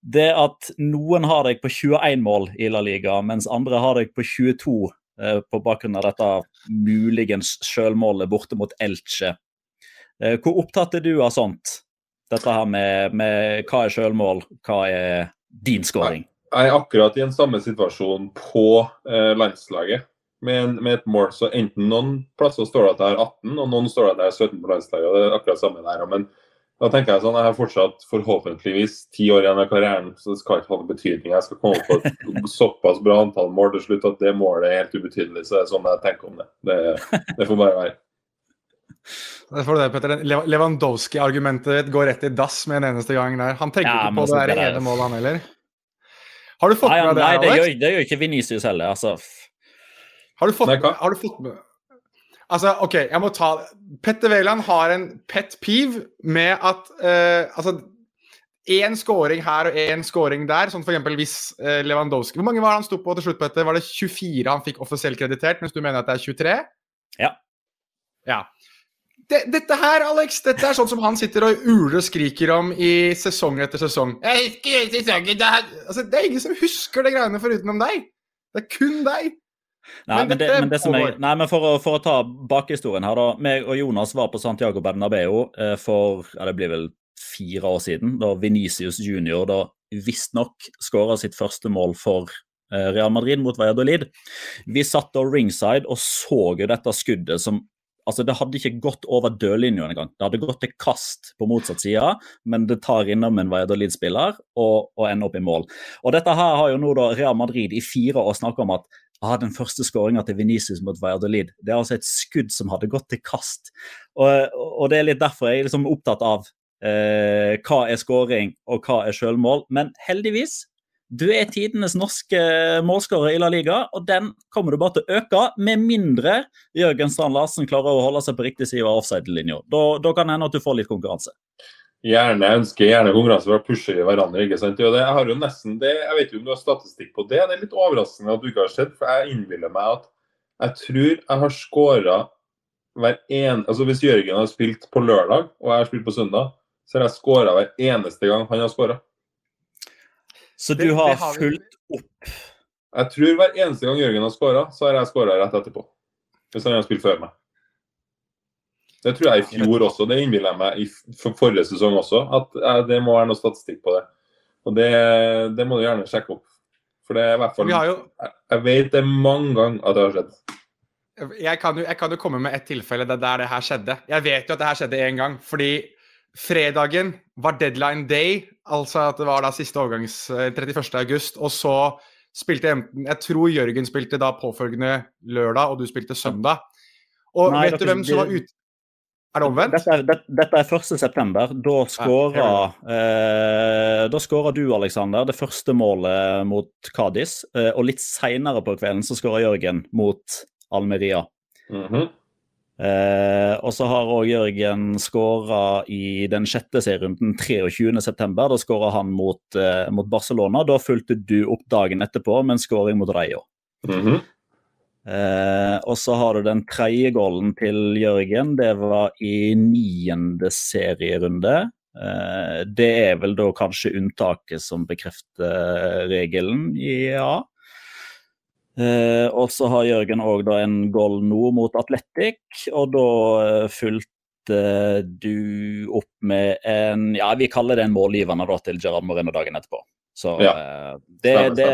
[SPEAKER 2] Det at noen har deg på 21 mål i La Liga, mens andre har deg på 22 eh, på bakgrunn av dette muligens sjølmålet borte mot Elche. Eh, hvor opptatt er du av sånt? Dette her med, med hva er sjølmål, hva er din scoring?
[SPEAKER 3] Jeg er akkurat i en samme situasjon på eh, landslaget med, med et mål. Så enten noen plasser står det at jeg er 18, og noen står det at jeg er 17 på landslaget. og Det er akkurat samme der. Men da tenker jeg sånn, jeg har fortsatt forhåpentligvis ti år igjen av karrieren, så det skal ikke ha noen betydning. Jeg skal komme på et såpass bra antall mål til slutt at det målet er helt ubetydelig. Så det er sånn jeg tenker om det. Det, det får bare være.
[SPEAKER 1] Det får du det, Petter. Lewandowski-argumentet ditt går rett i dass med en eneste gang der. Han tenker
[SPEAKER 2] Ja,
[SPEAKER 1] ikke på det der
[SPEAKER 2] det er-
[SPEAKER 1] ene målet, han heller. Har du fått
[SPEAKER 2] Nei,
[SPEAKER 1] med deg det,
[SPEAKER 2] nei det, gjør, det gjør ikke Venicius heller. altså.
[SPEAKER 1] Har du fått,
[SPEAKER 3] Nei,
[SPEAKER 1] med, har du fått med Altså, OK, jeg må ta Petter Wæland har en pet peeve med at uh, Altså én scoring her og én scoring der, sånn f.eks. hvis uh, Lewandowski Hvor mange var det han sto på til slutt, Petter? Var det 24 han fikk offisielt kreditert, mens du mener at det er 23?
[SPEAKER 2] Ja.
[SPEAKER 1] Ja. Det, dette her, Alex, dette er sånn som han sitter og uler og skriker om i sesong etter sesong. Jeg husker sesongen det, er, altså, det er ingen som husker de greiene forutenom deg. Det er kun deg.
[SPEAKER 2] Nei,
[SPEAKER 1] Men
[SPEAKER 2] det, men det som jeg, nei, men for, å, for å ta bakhistorien her, da. meg og Jonas var på Santiago Bernabeu eh, for ja, det blir vel fire år siden, da Venicius junior da visstnok skåra sitt første mål for eh, Real Madrid mot Valladolid. Vi satt da ringside og så jo dette skuddet som Altså, Det hadde ikke gått over dørlinja engang. Det hadde gått til kast på motsatt side, men det tar innom en Valladolid-spiller og, og ender opp i mål. Og Dette her har jo nå da Real Madrid i fire år snakka om at ah, den første skåringa til Venicius mot Valladolid det er altså et skudd som hadde gått til kast. Og, og Det er litt derfor jeg er liksom opptatt av eh, hva er skåring og hva er sjølmål. Men heldigvis, du er tidenes norske målskårer i La Liga, og den kommer du bare til å øke, med mindre Jørgen Strand Larsen klarer å holde seg på riktig side av offside-linja. Da, da kan det hende at du får litt konkurranse.
[SPEAKER 3] Gjerne ønsker gjerne konkurranse for å pushe i hverandre. ikke sant? Og det, jeg har jo nesten det, jeg vet jo om du har statistikk på det. Det er litt overraskende at du ikke har sett, for jeg innbiller meg at jeg tror jeg har skåra hver en... Altså Hvis Jørgen har spilt på lørdag, og jeg har spilt på søndag, så har jeg skåra hver eneste gang han har skåra.
[SPEAKER 2] Så du har
[SPEAKER 1] har
[SPEAKER 2] fulgt opp
[SPEAKER 3] Jeg tror hver eneste gang Jørgen har skåra, så har jeg skåra rett etterpå. Hvis han har spilt før meg. Det tror jeg i fjor også. Det innbiller jeg meg i forrige sesong også. At eh, det må være noe statistikk på det. Og det, det må du gjerne sjekke opp. For det er i hvert fall
[SPEAKER 1] jo
[SPEAKER 3] Jeg, vet det mange ganger at det har skjedd.
[SPEAKER 1] jeg kan, jo, jeg kan jo komme med et tilfelle der, der det her skjedde. Jeg vet jo at det her skjedde én gang, fordi fredagen var deadline day, altså at det var da siste overgangs eh, 31. august, og så spilte enten Jeg tror Jørgen spilte da påfølgende lørdag, og du spilte søndag. Og
[SPEAKER 2] Nei,
[SPEAKER 1] vet du hvem som var ute Er det omvendt?
[SPEAKER 2] Dette er, det, dette er 1. september. Da skåra eh, du, Alexander, det første målet mot Cádiz. Eh, og litt seinere på kvelden så skåra Jørgen mot Almeria.
[SPEAKER 3] Mhm.
[SPEAKER 2] Eh, og så har òg Jørgen skåra i den sjette serierunden 23.9. Da skåra han mot, eh, mot Barcelona. Da fulgte du opp dagen etterpå med en skåring mot Rayo.
[SPEAKER 3] Mhm.
[SPEAKER 2] Eh, og så har du den tredje goalen til Jørgen. Det var i niende serierunde. Eh, det er vel da kanskje unntaket som bekrefter regelen, ja. Eh, og så har Jørgen òg en goal nå mot Atletic, og da eh, fulgte du opp med en Ja, vi kaller det en målgivende da til Gerard Moreno dagen etterpå. Så
[SPEAKER 3] Ja.
[SPEAKER 2] eh, det, det,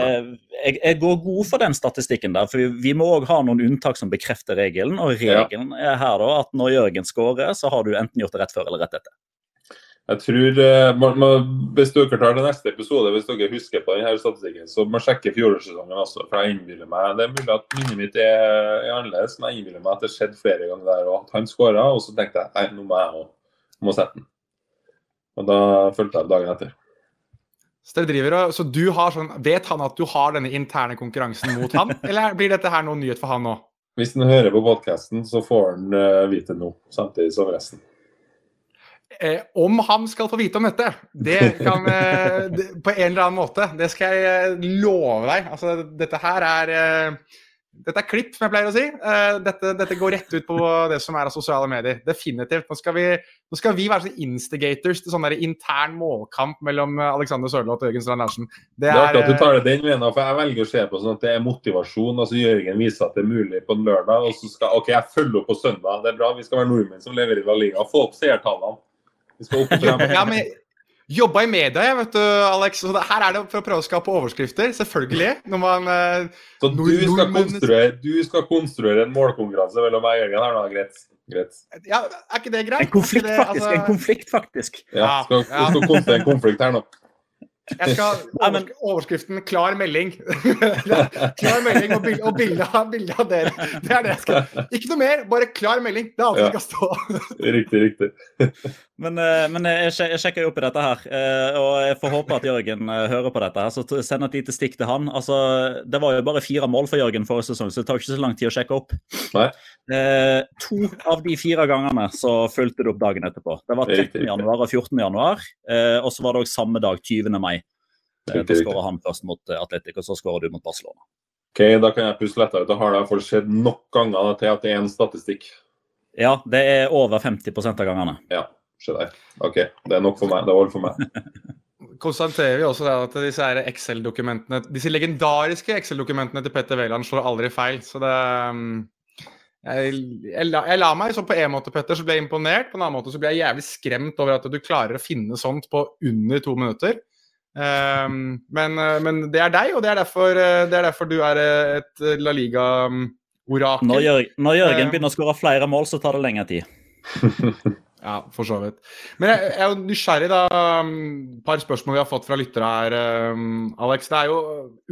[SPEAKER 2] jeg, jeg går god for den statistikken der, for vi, vi må òg ha noen unntak som bekrefter regelen. Og
[SPEAKER 3] Ja.
[SPEAKER 2] regelen er her da at når Jørgen skårer, så har du enten gjort det rett før eller rett etter.
[SPEAKER 3] Jeg tror, eh, man, man, Hvis dere tar til neste episode, hvis dere husker på denne statistikken, så må sjekke fjorårssesongen også. for jeg innbiller meg, Det er mulig at minnet mitt er, er annerledes, men jeg innbiller meg at det skjedde flere ganger der og at han skåra. Og så tenkte jeg nei, nå må jeg òg sette den. Og da fulgte jeg dagen etter.
[SPEAKER 1] Så, og, så du har sånn, Vet han at du har denne interne konkurransen mot han, eller blir dette her noen nyhet for han nå?
[SPEAKER 3] Hvis han hører på podkasten, så får han uh, vite noe, samtidig som resten.
[SPEAKER 1] Eh, om han skal få vite om dette, det kan eh, På en eller annen måte. Det skal jeg eh, love deg. Altså, dette her er eh, Dette er klipp, som jeg pleier å si. Eh, dette, dette går rett ut på det som er av sosiale medier. Definitivt. Nå skal vi, nå skal vi være sånn instigators til sånn intern målkamp mellom eh, Alexander Sørloth og Jørgen Strand Larsen.
[SPEAKER 3] Det er artig at du tar det den veien, for jeg velger å se på sånn at det er motivasjon. altså Jørgen viser at det er mulig på en lørdag, og så skal OK, jeg følger opp på søndag. Det er bra, vi skal være nordmenn som lever i La Liga. Få opp seertallene. Vi skal opp og frem.
[SPEAKER 1] ja, men Jobba i media, jeg, vet du, Alex. Så det, her er det for å prøve å skape overskrifter. Selvfølgelig. Når man eh,
[SPEAKER 3] Så du skal, konstruere, du skal konstruere en målkonkurranse mellom meg og Jørgen her da, greit? greit.
[SPEAKER 1] Ja, er ikke det greit?
[SPEAKER 2] En konflikt,
[SPEAKER 1] det,
[SPEAKER 2] faktisk.
[SPEAKER 1] altså-
[SPEAKER 2] En konflikt, faktisk.
[SPEAKER 3] Ja, skal,
[SPEAKER 1] ja.
[SPEAKER 3] skal konstruere en konflikt her nå.
[SPEAKER 1] Jeg skal oversk overskriften 'klar melding'. klar melding og bilde, og bilde, av, bilde av dere. Det er det jeg skal. Ikke noe mer, bare klar melding. Det er alt
[SPEAKER 3] Ja.
[SPEAKER 1] skal stå.
[SPEAKER 3] Riktig, riktig.
[SPEAKER 2] Men, eh, men jeg, jeg sjekker jo opp i dette her, eh, og jeg får håpe at Jørgen eh, hører på dette. her, Så send et lite stikk til han. Altså, Det var jo bare fire mål for Jørgen forrige sesong, så det tar ikke så lang tid å sjekke opp. Eh, to av de fire gangene så fulgte det opp dagen etterpå. Det var
[SPEAKER 3] Riktig,
[SPEAKER 2] 13. januar og 14. januar, eh, og så var det òg samme dag, 20. mai. Eh, Da skåra han først mot eh, Atletic, og så skåra du mot Barcelona.
[SPEAKER 3] Ok, Da kan jeg puste lettere ut. Da har det i hvert fall skjedd nok ganger til at det er en statistikk.
[SPEAKER 2] Ja, det er over 50 av gangene.
[SPEAKER 3] Ja, der. OK, det er nok for meg. Det holder for meg.
[SPEAKER 1] Konstaterer vi også det at disse Excel-dokumentene, disse legendariske Excel-dokumentene til Petter Wæland slår aldri feil. Så det um, jeg, jeg, la, jeg la meg sånn på en måte, Petter, så ble jeg imponert. På en annen måte så ble jeg jævlig skremt over at du klarer å finne sånt på under to minutter. Um, men, uh, men det er deg, og det er derfor, uh, det er derfor du er uh, et La Liga-orakel.
[SPEAKER 2] Når, Jør når Jørgen
[SPEAKER 1] Eh.
[SPEAKER 2] begynner å skåre flere mål, så tar det lengre tid.
[SPEAKER 1] Ja, for så vidt. Men jeg, jeg er jo nysgjerrig, da. Et par spørsmål vi har fått fra lyttere her, um, Alex. Det er jo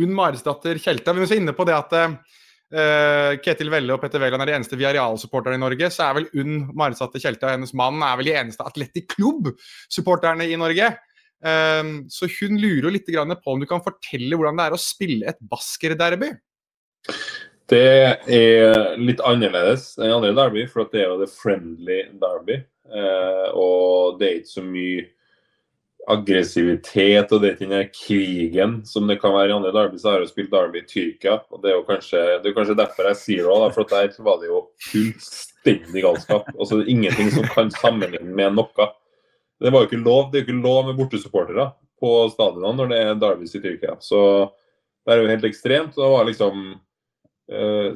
[SPEAKER 1] Unn Maresdatter Tjelta. Vi er så inne på det at uh, Ketil Velle og Petter Wæland er de eneste Viareal-supporterne i Norge. Så er vel Unn Maresdatter Tjelta og hennes mann er vel de eneste Atletic Klubb-supporterne i Norge. Um, så hun lurer jo litt på om du kan fortelle hvordan det er å spille et baskerderby.
[SPEAKER 3] Det er litt annerledes enn andre derby, for det er jo det friendly derby. Eh, og det er ikke så mye aggressivitet og det er ikke den krigen som det kan være i andre derby. Så har jeg spilt derby i Tyrkia, og det er jo kanskje, det er kanskje derfor jeg sier det for der var det jo fullstendig galskap. Altså det er ingenting som kan sammenligne med noe. Det var jo ikke lov det er jo ikke lov med bortesupportere på stadionene når det er derbys i Tyrkia. Så det er jo helt ekstremt. Det var liksom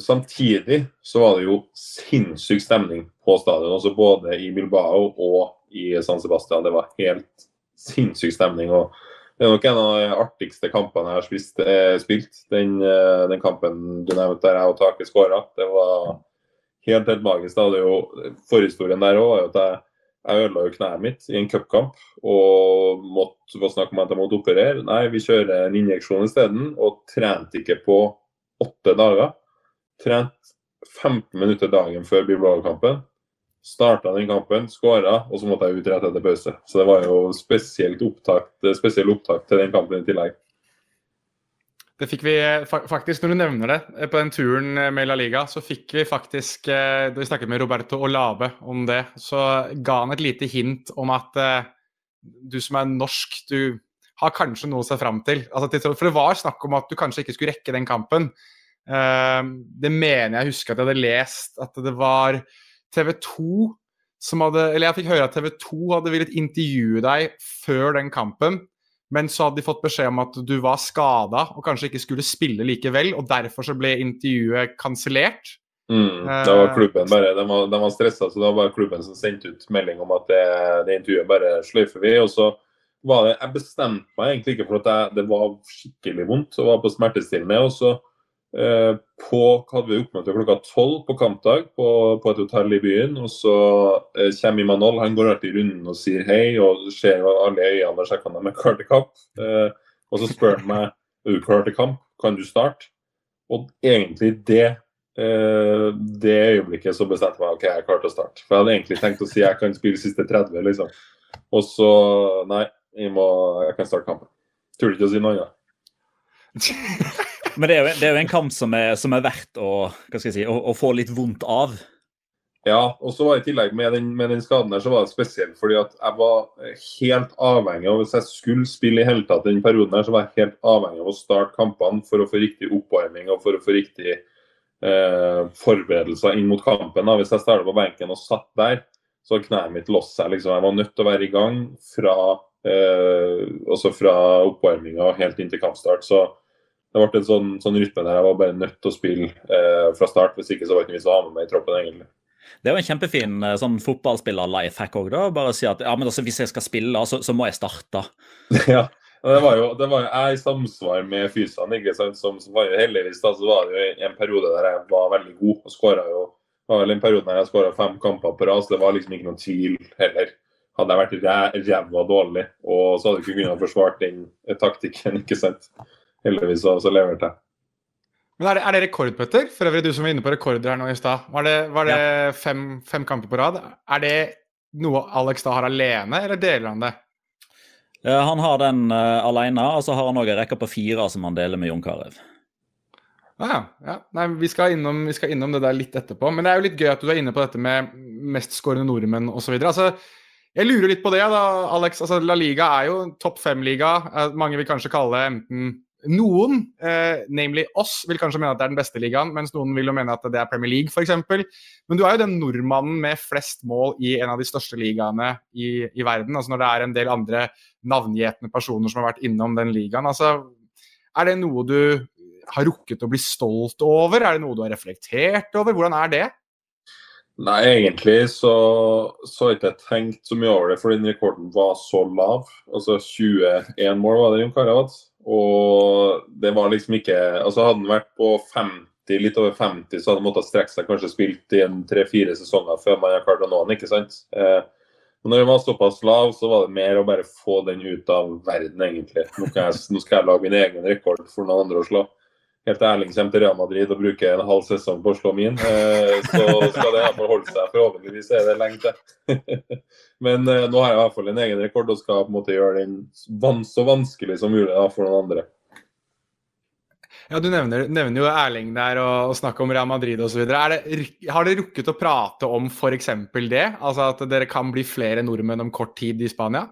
[SPEAKER 3] samtidig så var det jo sinnssyk stemning på stadion, altså både i Bilbao og i San Sebastian. Det var helt sinnssyk stemning. og Det er nok en av de artigste kampene jeg har eh, spilt. Den, eh, den kampen du nevnte der jeg og Take skåra. Det var helt, helt magisk. Det hadde jo Forhistorien der òg at jeg, jeg ødela jo kneet mitt i en cupkamp og måtte få snakk om at jeg måtte operere. Nei, vi kjører en injeksjon isteden, og trente ikke på åtte dager. Trent 15 minutter dagen før Bilbao-kampen. Starta den kampen, skåra, og så måtte jeg ut rett etter pause. Så det var jo spesielt opptakt, spesiell opptak til den kampen i tillegg.
[SPEAKER 1] Det fikk vi eh, faktisk, Når du nevner det, eh, på den turen eh, med La Liga, så fikk vi faktisk Da vi snakket med Roberto Olave om det, så ga han et lite hint om at du som er norsk, du har kanskje noe å se fram til. Altså, for det var snakk om at du kanskje ikke skulle rekke den kampen. Det mener jeg husker at jeg hadde lest, at det var TV 2 som hadde Eller jeg fikk høre at TV 2 hadde villet intervjue deg før den kampen. Men så hadde de fått beskjed om at du var skada og kanskje ikke skulle spille likevel. og Derfor så ble intervjuet kansellert.
[SPEAKER 3] Mm, det var klubben bare, De var, de var stressa, så det var bare klubben som sendte ut melding om at det, det intervjuet bare sløyfer vi. og så var det, Jeg bestemte meg egentlig ikke for at jeg, det var skikkelig vondt og var på smertestillende. og så Eh, på hadde vi oppmøte klokka tolv på kampdag på, på, et hotell i byen. og Så eh, kommer Imanol. Han går alltid runden og sier hei og ser alle øynene og sjekker om de er til kamp. Eh, og så spør han meg er du klar til kamp, kan du starte? Og egentlig det eh, det øyeblikket så bestemte jeg meg ok, jeg er klar til å starte. For jeg hadde egentlig tenkt å si jeg kan spille siste 30, liksom. Og så nei, jeg, må, jeg kan starte kampen. Tør ikke å si noe annet.
[SPEAKER 2] Men det er, jo, det er, jo, en kamp som er, som er verdt å, si, å, å, få litt vondt av.
[SPEAKER 3] Ja, og så var i tillegg med den, med den, skaden der, så var det spesielt fordi at jeg var helt avhengig av Hvis jeg skulle spille i hele tatt den perioden her, så var jeg helt avhengig av å starte kampene for å få riktig oppvarming og for å få riktig eh, forberedelser inn mot kampen. Da. Hvis jeg starta på benken og satt der, så kneet mitt låst seg. Liksom. Jeg var nødt til å være i gang fra, eh, fra oppvarminga helt inn til kampstart. Så det ble en sånn, sånn rytme der jeg var bare nødt til å spille eh, fra start. Hvis ikke så var det ikke vits å ha med meg i troppen, egentlig.
[SPEAKER 2] Det er jo en kjempefin eh, sånn fotballspiller-life-hack òg, da. Bare si at ja, men altså, hvis jeg skal spille, så, så må jeg starte.
[SPEAKER 3] ja. Det var, jo, det var jo jeg i samsvar med fysene. ikke sant, som, som var jo Heldigvis da, så var det jo en periode der jeg var veldig god. og skåra jo det var vel en periode der jeg skåra fem kamper på rad, så det var liksom ikke noen tvil heller. Hadde jeg vært ræva dårlig, og så hadde jeg ikke kunnet forsvart den taktikken. ikke sant heldigvis så, så leverte jeg.
[SPEAKER 1] Men er det, er det rekord, Petter? For øvrig, du som var inne på rekorder her nå i stad. Var det, var det ja. fem, fem, kamper på rad? Er det noe Alex da har alene, eller deler han det?
[SPEAKER 2] Uh, han har den uh, alene, og så har han òg en rekke på fire som han deler med Jon Carew.
[SPEAKER 1] Ah, ja. Nei, vi skal, innom, vi skal, innom, det der litt etterpå. Men det er jo litt gøy at du er inne på dette med mestskårende nordmenn osv. Altså, jeg lurer litt på det, da, Alex. Altså, La Liga er jo topp fem-liga. Eh, mange vil kanskje kalle enten noen, eh, namely oss, vil kanskje mene at det er den beste ligaen, mens noen vil jo mene at det er Premier League f.eks. Men du er jo den nordmannen med flest mål i en av de største ligaene i, i verden. altså Når det er en del andre navngjetne personer som har vært innom den ligaen. altså Er det noe du har rukket å bli stolt over? Er det noe du har reflektert over? Hvordan er det?
[SPEAKER 3] Nei, egentlig så, så har jeg ikke tenkt så mye over det, for den rekorden var så lav. Altså 21 mål var det Jon hadde. Og det var liksom ikke altså Hadde han vært på 50, litt over 50, så hadde han måttet strekke seg kanskje spilt i en tre-fire sesonger før man har klart å nå han, ikke sant. Eh, når den var såpass lav, så var det mer å bare få den ut av verden, egentlig. Nå, jeg, nå skal jeg lage min egen rekord for noen andre å slå helt Erling kommer til Real Madrid og bruker en halv sesong på å slå min, eh, så skal det iallfall holde seg. Forhåpentligvis er det lenge til. Men eh, nå har jeg i hvert fall en egen rekord og skal på en måte gjøre den så vanskelig som mulig for noen andre.
[SPEAKER 1] Ja, Du nevner, nevner jo Erling der og, og snakker om Real Madrid osv. Har dere rukket å prate om f.eks. det? Altså at dere kan bli flere nordmenn om kort tid i Spania?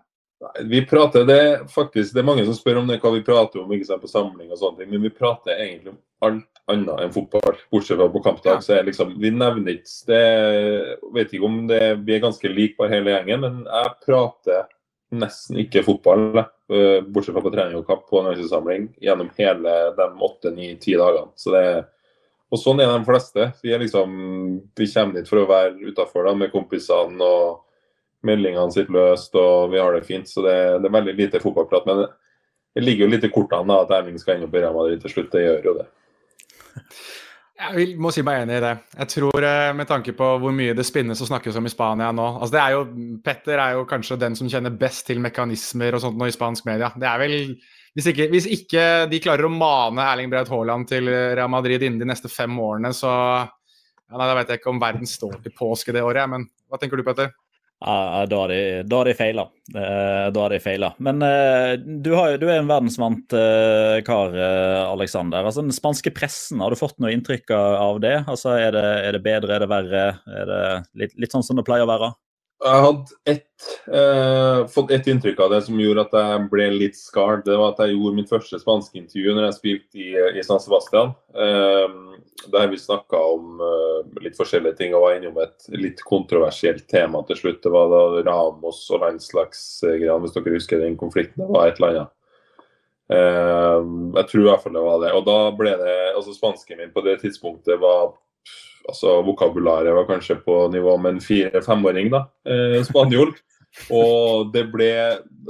[SPEAKER 3] Vi prater det faktisk, det er mange som spør om det, hva vi prater om ikke sant, på samling og sånne ting, men vi prater egentlig om alt annet enn fotball. Bortsett fra på kampdag. så er liksom, Vi nevner ikke det vet ikke om det, Vi er ganske like bare hele gjengen, men jeg prater nesten ikke fotball. Eh, bortsett fra på trening og kamp på en samling, gjennom hele de åtte, ni, ti dagene. Så det og sånn er de fleste. Vi, er liksom, vi kommer dit for å være utafor med kompisene og meldingene sitter løst, og vi har det fint. Så det, det er veldig lite fotballprat. Men det ligger jo litt i kortene da, at Erling skal inn på Real Madrid til slutt. Det gjør jo det.
[SPEAKER 1] Jeg må si meg enig i det. Jeg tror eh, Med tanke på hvor mye det spinnes og snakkes om i Spania nå altså det er jo, Petter er jo kanskje den som kjenner best til mekanismer og sånt nå i spansk media. Det er vel, hvis ikke, hvis ikke de klarer å mane Erling Braut Haaland til Real Madrid innen de neste fem årene, så ja, nei, Da vet jeg ikke om verden står til påske det året, men hva tenker du, Petter?
[SPEAKER 2] Ja, da har de, feila. Eh, da har de feila. Men eh, du, har, du, er en verdensvant eh, kar, Aleksander. Altså, den spanske pressen, har du fått noe inntrykk av det? Altså, er, det er det bedre, er det verre? Er det litt, litt sånn som det pleier å være?
[SPEAKER 3] Jeg hadde ett, eh, fått ett inntrykk av det som gjorde at jeg ble litt skard. Det var at jeg gjorde mitt første spanske intervju når jeg spilte i, i San Sebastian. Eh, der vi snakka om eh, litt forskjellige ting og var innom et litt kontroversielt tema til slutt. Det var da Ramos og landslagsgreiene, hvis dere husker den konflikten. Det var et eller annet. Eh, jeg tror i hvert fall det var det. Og da ble det Altså, spansken min på det tidspunktet var altså Vokabularet var kanskje på nivå med en fire-femåring, da, eh, spanjol. Og det ble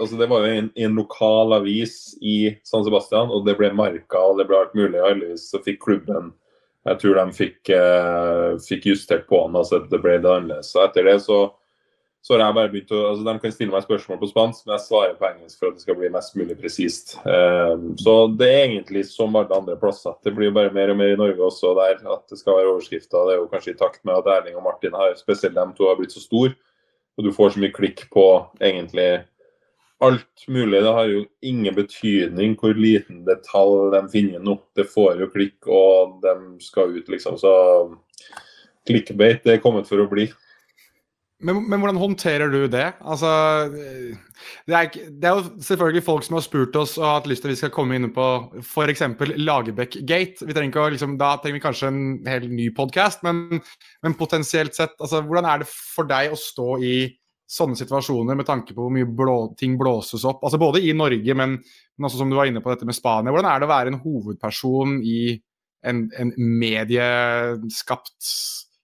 [SPEAKER 3] altså Det var jo en, en, lokal avis i San Sebastian, og det ble marka og det ble alt mulig. Heldigvis så fikk klubben Jeg tror de fikk, eh, fikk justert på den, altså det ble det annerledes. Så etter det så så har jeg bare begynt å, altså De kan stille meg spørsmål på spansk, men jeg svarer på engelsk for at det skal bli mest mulig presist. Um, så det er egentlig som alle andre plasser. Det blir bare mer og mer i Norge også der at det skal være overskrifter. Det er jo kanskje i takt med at Erling og Martin har, spesielt de to har blitt så store. Og du får så mye klikk på egentlig alt mulig. Det har jo ingen betydning hvor liten detalj de finner nå. Det får jo klikk, og de skal ut, liksom. Så clickbait er kommet for å bli.
[SPEAKER 1] Men, men, hvordan håndterer du det? Altså, det er, det er, jo selvfølgelig folk som har spurt oss og hatt lyst til at vi skal komme inn på f.eks. Lagerbäck-gate. Liksom, Da trenger vi kanskje en hel ny podkast, men, men, potensielt sett, altså, hvordan er det for deg å stå i sånne situasjoner med tanke på hvor mye blå, ting blåses opp? Altså Både i Norge, men, men, også som du var inne på dette med Spania. Hvordan er det å være en hovedperson i en, en medieskapt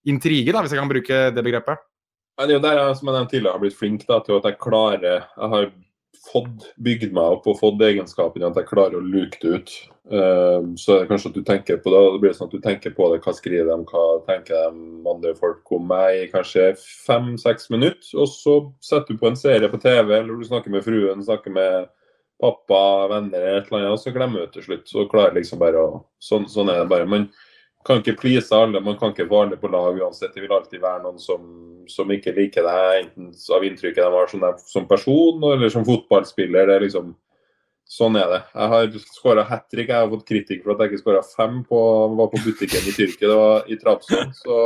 [SPEAKER 1] intrige, da, hvis jeg kan bruke det begrepet?
[SPEAKER 3] det er jo der jeg som jeg nevnte tidligere, har blitt flink da, til at jeg klarer Jeg har fått bygd meg opp og fått egenskapen at jeg klarer å luke det ut. Uh, så det kanskje at du tenker på det, det blir sånn at du tenker på det, hva skriver de, hva tenker de andre folk om meg i kanskje fem-seks minutter. Og så setter du på en serie på TV, eller du snakker med fruen, snakker med pappa, venner, et eller annet, og så glemmer du til slutt. Så klarer liksom bare å Sånn, sånn er det bare. Men kan ikke please alle, man kan ikke få alle på lag uansett. Det vil alltid være noen som, som ikke liker deg, enten av inntrykket de har som, som, person eller som fotballspiller. Det er liksom, sånn er det. Jeg har skåra hat trick. Jeg har fått kritikk for at jeg ikke skåra fem på, var på butikken i Tyrkia. Det var i Trabzon. Så,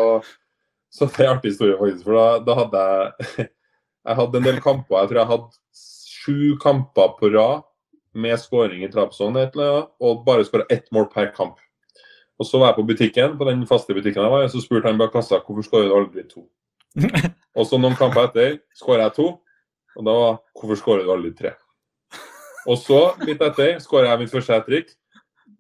[SPEAKER 3] så, det er artig historie, faktisk. For da, da hadde jeg jeg hadde en del kamper. Jeg tror jeg hadde sju kamper på rad med skåring i Trabzon og bare skåra ett mål per kamp. Og så var jeg på butikken, på den faste butikken jeg var så spurte han bak kassa hvorfor skårer du aldri to. og så noen kamper etter skårer jeg to, og da var hvorfor skårer du aldri tre. Og så, litt etter, skårer jeg mitt første hat trick.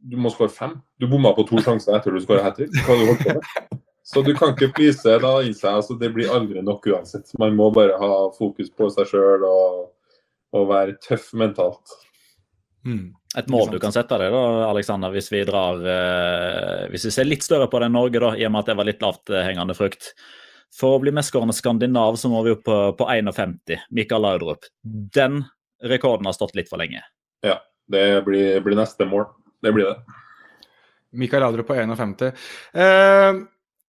[SPEAKER 3] Du må skåre fem. Du bomma på to sjanser etter du skårer hat trick. Hva du holdt på med? Så du kan ikke please da i seg. altså Det blir aldri nok uansett. Man må bare ha fokus på seg sjøl og, og være tøff mentalt.
[SPEAKER 2] Mm. Et mål du kan sette deg, da, Alexander, hvis vi drar eh, Hvis vi ser litt større på det enn Norge, da, i og med at det var litt lavthengende frukt. For å bli mestskårende skandinav så må vi opp på, på 51. Mikael Laudrup. Den rekorden har stått litt for lenge.
[SPEAKER 3] Ja, det blir, blir neste mål. Det blir det.
[SPEAKER 1] Mikael Laudrup på 51. Eh,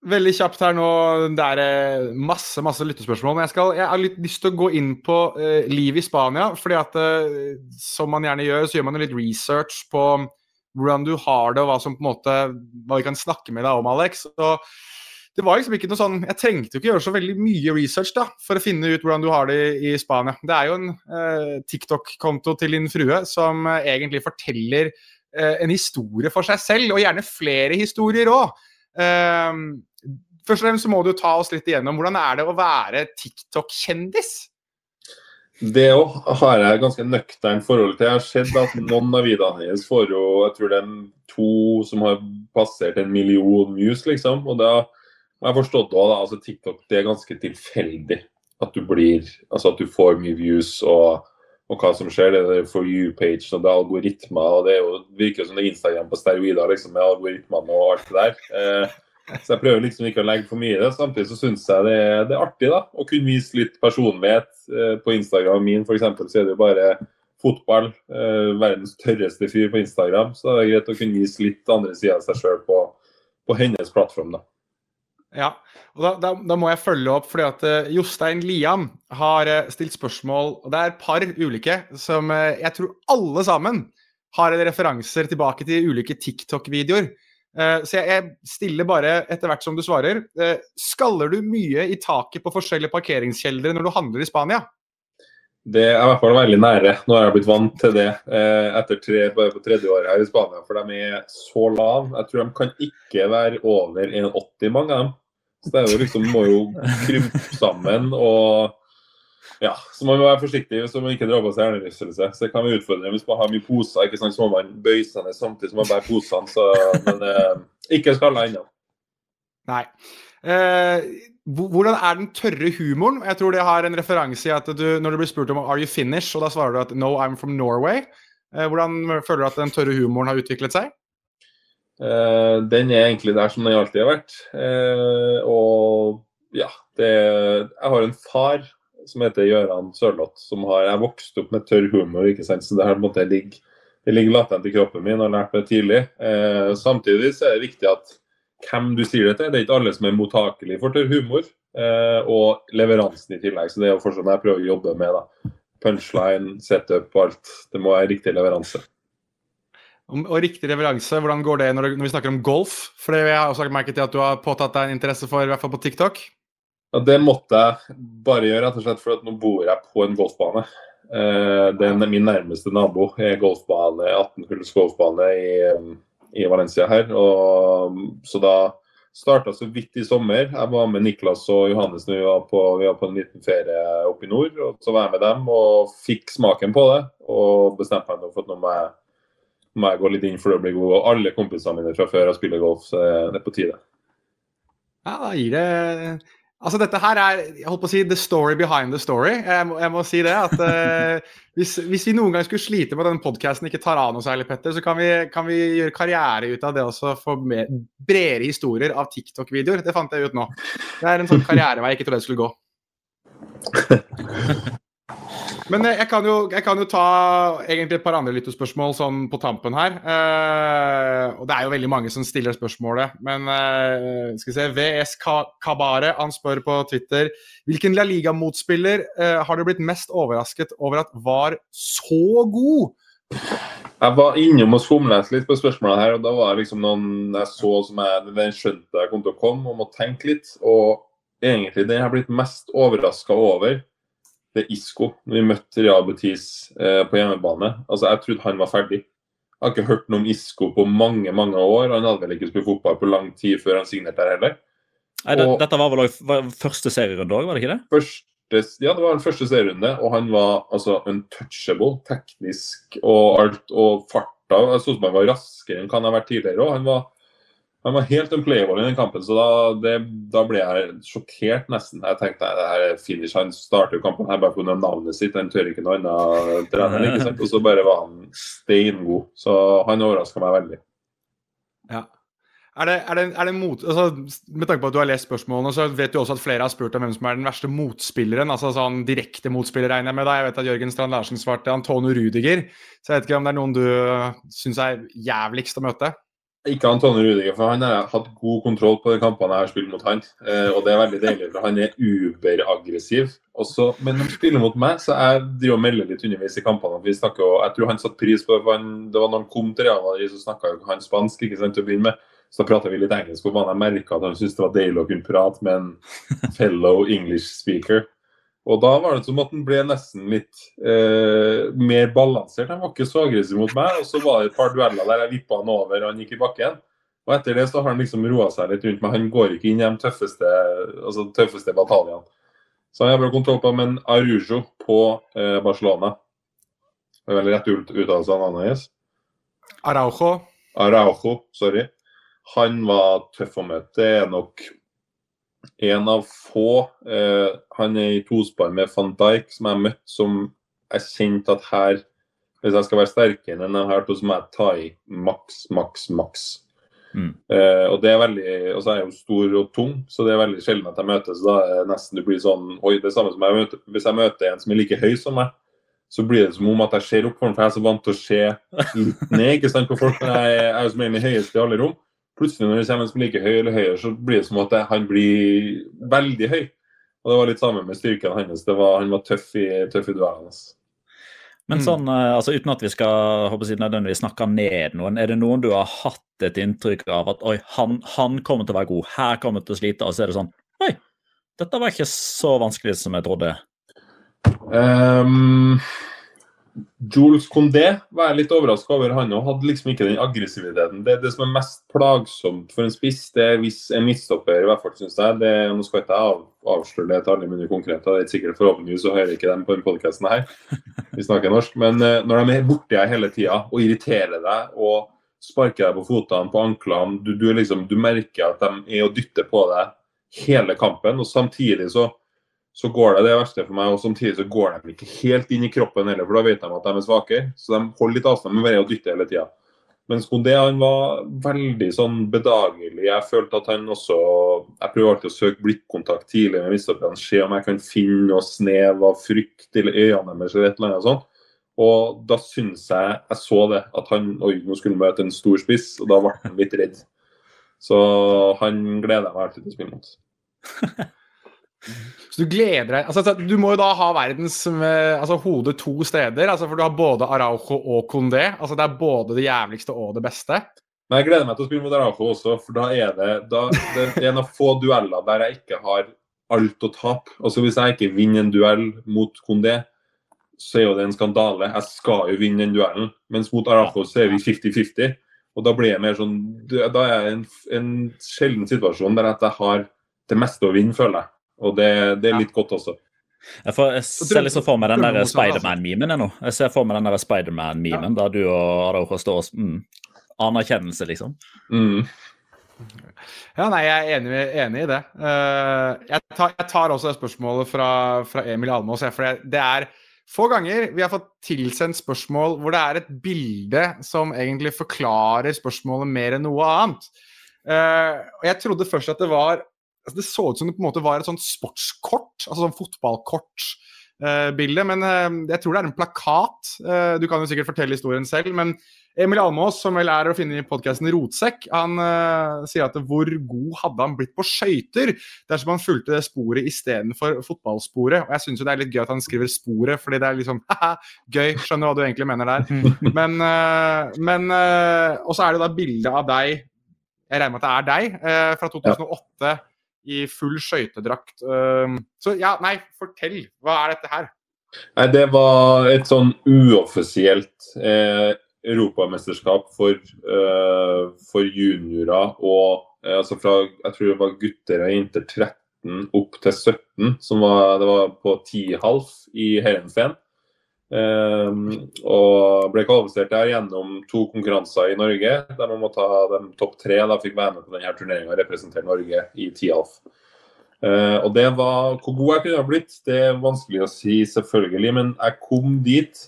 [SPEAKER 1] Veldig kjapt her nå. Det er eh, masse masse lyttespørsmål. Men jeg, skal, jeg har litt lyst til å gå inn på uh, livet i Spania. fordi at uh, som man gjerne gjør, så gjør man litt research på hvordan du har det, og hva som på en måte, hva vi kan snakke med deg om, Alex. Og det var liksom ikke noe sånn, Jeg trengte jo ikke gjøre så veldig mye research da, for å finne ut hvordan du har det i, i Spania. Det er jo en uh, TikTok-konto til din frue som egentlig forteller en historie for seg selv, og gjerne flere historier òg. Uh, først og fremst så må du ta oss litt igjennom hvordan er det å være TikTok-kjendis?
[SPEAKER 3] Det òg har jeg ganske nøkternt forhold til. Jeg har sett at noen av videoene hennes får jo jeg tror det er to som har passert en million views, liksom. Og da har jeg forstått òg, da, altså TikTok det er ganske tilfeldig at du blir Altså at du får mye views og, og hva som skjer. Det er for you-page og det er algoritmer. og Det jo, virker som det er Instagram på steroider liksom, med algoritmene og alt det der. Eh, så jeg prøver liksom ikke å legge for mye i det. Samtidig så syns jeg det det er, artig da, å kunne vise litt personlighet. Eh, på Instagram min for eksempel, så er det jo bare fotball. Eh, verdens tørreste fyr på Instagram. Så det er greit å kunne vise litt andre sider av seg sjøl på, på, hennes plattform. da.
[SPEAKER 1] Ja, og da, da, da, må jeg følge opp, fordi at uh, Jostein Lian har uh, stilt spørsmål og Det er et par ulike som uh, jeg tror alle sammen har referanser tilbake til ulike TikTok-videoer. så jeg, jeg, stiller bare etter hvert som du svarer. skaller du mye i taket på forskjellige parkeringskjeldre når du handler i Spania?
[SPEAKER 3] Det er i hvert fall veldig nære. Nå har jeg blitt vant til det eh, etter tre, bare på tredje året her i Spania. For de er så lave. Jeg tror de kan ikke være over 1,80 mange av dem. Så det er jo liksom, må jo krympe sammen og ja, så man må være forsiktig så man ikke drar på seg hjernerystelse. Så det kan være utfordrende hvis man har mye poser. ikke sant, Så må man bøye seg ned samtidig som man bærer posene. Men eh, ikke skalla ennå.
[SPEAKER 1] Nei. Eh, hvordan er den tørre humoren? Jeg tror det har en referanse i at du, når du blir spurt om are you Finnish, og da svarer du at no, I'm from Norway. Eh, hvordan føler du at den tørre humoren har utviklet seg?
[SPEAKER 3] Uh, den er egentlig der som den alltid har vært. Uh, og ja, det, jeg har en far som heter Gøran Sørloth, som har jeg vokst opp med tørr humor. ikke sant? Så det her måtte ligge, det ligger latent i kroppen min og har lært det tidlig. Uh, samtidig så er det viktig at hvem du sier det til. Det er ikke alle som er mottakelige for tørr humor. Eh, og leveransen i tillegg. Så det er jo fortsatt jeg prøver å jobbe med. da. Punchline, setup og alt. Det må være riktig leveranse.
[SPEAKER 1] Og, riktig leveranse, hvordan går det når, vi snakker om golf? For jeg har også merket til at du har påtatt deg en interesse for, i hvert fall på TikTok.
[SPEAKER 3] Ja, Det måtte jeg bare gjøre, rett og slett for at nå bor jeg på en golfbane. Eh, den er min nærmeste nabo er golfbane, 18 hulls golfbane i i Valencia her. Og, så da starta så vidt i sommer. Jeg var med Niklas og Johannes når vi var på, vi var på en liten ferie oppe i nord. og Så var jeg med dem og fikk smaken på det. Og bestemte meg for at nå må jeg, må jeg gå litt inn for å bli god. Og alle kompisene mine fra før har spilt golf, så det er på tide.
[SPEAKER 1] Ja, da gir det Altså, dette her er jeg holdt på å si, the story behind the story. Jeg må, jeg må si det. at uh, hvis, hvis, vi noen gang skulle slite med at denne podkasten ikke tar av noe særlig, Petter, så kan vi, kan vi gjøre karriere ut av det også. Få bredere historier av TikTok-videoer. Det fant jeg ut nå. Det er en sånn karrierevei jeg ikke trodde jeg skulle gå. Men eh, jeg kan, jo, jeg kan, jo, ta egentlig et par andre lyttespørsmål sånn på tampen her. Eh, og det er jo veldig mange som stiller spørsmålet. Men eh, skal vi se VS Kabare han spør på Twitter hvilken La Liga-motspiller eh, har du blitt mest overrasket over at var så god?
[SPEAKER 3] Jeg var innom og somlet litt på spørsmålene her, og da var det liksom noen jeg så som jeg den skjønte jeg kom til å komme, og måtte tenke litt. Og egentlig det jeg har blitt mest overraska over, det er Isco. Når vi møtte Real Betis eh, på hjemmebane. Altså, Jeg trodde han var ferdig. Jeg har ikke hørt noe om Isco på mange mange år. Han hadde vel ikke spilt fotball på lang tid før han signerte der heller.
[SPEAKER 2] Nei, det, og, Dette var vel også første serierunde òg, var det ikke det?
[SPEAKER 3] Første, ja, det var den første serierunde, og han var altså untouchable teknisk og alt. Og farta Jeg så ut som han var raskere enn han har vært tidligere. Og han var han var helt unplayable i den kampen, så da, det, da, ble jeg sjokkert nesten. Jeg tenkte det her er finish. Han starter jo kampen her bare pga. navnet sitt. Han tør ikke noe annet trener. ikke sant? Og så bare var han steingod. Så han overraska meg veldig.
[SPEAKER 1] Ja. Er det, er det, er det mot, altså, med tanke på at du har lest spørsmålene, så vet du også at flere har spurt om hvem som er den verste motspilleren. altså sånn Direkte motspiller, regner jeg med. da. Jeg vet at Jørgen Strand Larsen svarte Antonio Rudiger. Så jeg vet ikke om det er noen du syns er jævligst å møte?
[SPEAKER 3] Ikke Antonio Rudiger, for han har hatt god kontroll på de kampene jeg har spilt mot han. Eh, og det er veldig deilig, for han er uberaggressiv. Også, men når han spiller mot meg, så jeg driver og melder litt underveis i kampene. Vi snakker, og jeg tror han satte pris på det, for han, det var når han kom til Real Madrid, så snakka han spansk ikke sant, til å begynne med. Så prata vi litt engelsk, og jeg merka at han syntes det var deilig å kunne prate med en fellow English speaker. Og da var det som at han ble nesten litt eh, mer balansert. Han var ikke så aggressiv mot meg. Og så var det et par dueller der jeg vippa han over og han gikk i bakken. Og etter det så har han liksom roa seg litt rundt meg. Han går ikke inn i de tøffeste, altså, tøffeste bataljene. Så han har bra kontroll på Men Arujo på eh, Barcelona Det er vel rett uttalelse av navnet hans.
[SPEAKER 1] Araujo.
[SPEAKER 3] Araujo, sorry. Han var tøff å møte. Det er nok en av få. Eh, han er i tospar med van Dijk, som jeg har møtt, som jeg kjente at her Hvis jeg skal være sterkere enn de her to, så må jeg ta i maks, maks, maks. Mm. Eh, og det er veldig, og så er jeg jo stor og tung, så det er veldig sjelden at jeg møtes. Da er det nesten det blir sånn Oi, det er samme som jeg møter, Hvis jeg møter en som er like høy som meg, så blir det som om at jeg ser opp for ham, for jeg er så vant til å se litt ned ikke sant, på folk. Jeg, jeg er jo som i høyeste i alle rom. Plutselig når det kommer en som er like høy eller høyere, så blir det som at det, han blir veldig høy. Og det var litt samme med styrken hans. Det var, han var tøff i, tøff i duellene. altså.
[SPEAKER 2] Men sånn, eh, altså uten at vi skal håper jeg, nødvendigvis snakke ned noen, er det noen du har hatt et inntrykk av at oi, han, han kommer til å være god, her kommer til å slite, og så er det sånn Oi, dette var ikke så vanskelig som jeg trodde.
[SPEAKER 3] Um, Jules Condé var jeg litt overraska over. Han og hadde liksom ikke den aggressiviteten. Det, det som er mest plagsomt for en spiss, det er hvis en midtstopper, i hvert fall syns jeg det, Nå skal ikke jeg av, avsløre det til alle mine konkrete, det er ikke sikkert forhåpentligvis så hører ikke dem på den podkasten her. Vi snakker norsk. Men uh, når de er borti deg hele tida og irriterer deg og sparker deg på føttene, på anklene, du, du, liksom, du merker at de er og dytter på deg hele kampen, og samtidig så så går det det verste for meg, og samtidig så går de ikke helt inn i kroppen heller, for da vet de at de er svakere. Så de holder litt avstand, men bare å dytte hele tida. Mens Kondé han var veldig sånn bedagelig. Jeg følte at han også Jeg prøver alltid å søke blikkontakt tidlig med midtstopperne, se om jeg kan finne noe snev av frykt i øynene deres eller et eller annet sånt. Og da syns jeg jeg så det, at han oi, nå skulle møte en stor spiss, og da ble han litt redd. Så han gleder jeg meg alltid til å spille mot.
[SPEAKER 1] Så du gleder deg altså, Du må jo da ha verdens altså, hode to steder. Altså, for du har både Araujo og Condé. Altså, det er både det jævligste og det beste.
[SPEAKER 3] Men jeg gleder meg til å spille mot Araujo også, for da er det, da, det er en av få dueller der jeg ikke har alt å tape. Altså, hvis jeg ikke vinner en duell mot Condé, så er jo det en skandale. Jeg skal jo vinne den duellen. Mens mot Araujo så er vi 50-50. Og da blir jeg mer sånn Da er jeg i en, en sjelden situasjon der at jeg har det meste å vinne, føler jeg. Og det, det er litt godt også.
[SPEAKER 2] Jeg, får, jeg ser liksom for meg den der Spiderman-memen nå. Jeg ser for meg den der Spiderman-memen ja. der du og Araujo står og mm, Anerkjennelse, liksom.
[SPEAKER 3] Mm.
[SPEAKER 1] Ja, nei, jeg er enig, enig i det. Uh, jeg, tar, jeg, tar, også det spørsmålet fra, fra Emil Almås. For det er få ganger vi har fått tilsendt spørsmål hvor det er et bilde som egentlig forklarer spørsmålet mer enn noe annet. Uh, og Jeg trodde først at det var altså Det så ut som det på en måte var et sånt sportskort, altså sånn fotballkortbilde. Uh, men uh, jeg tror det er en plakat. Uh, du kan jo sikkert fortelle historien selv. Men Emil Almås, som vel er å finne i podkasten Rotsekk, han sier at hvor god hadde han blitt på skøyter dersom han fulgte det sporet istedenfor fotballsporet. Og jeg syns jo det er litt gøy at han skriver sporet, fordi det er liksom haha, gøy. Skjønner hva du egentlig mener der. Men, men Og så er det da bilde av deg jeg regner med at det er deg, fra 2008 i full skøytedrakt. Ehm, så ja, nei, fortell. Hva er dette her?
[SPEAKER 3] Nei, Det var et sånn uoffisielt eh, europamesterskap for, eh, for juniorer og eh, altså fra jeg tror det var gutter og jenter 13 opp til 17, som var, det var på 10,5 i Heerenveen. Um, og ble kvalifisert der gjennom to konkurranser i Norge, der man må ta de topp tre. Da fikk være med på denne turneringa og representere Norge i Tialf. Uh, og det var Hvor god jeg kunne ha blitt, det er vanskelig å si, selvfølgelig. Men jeg kom dit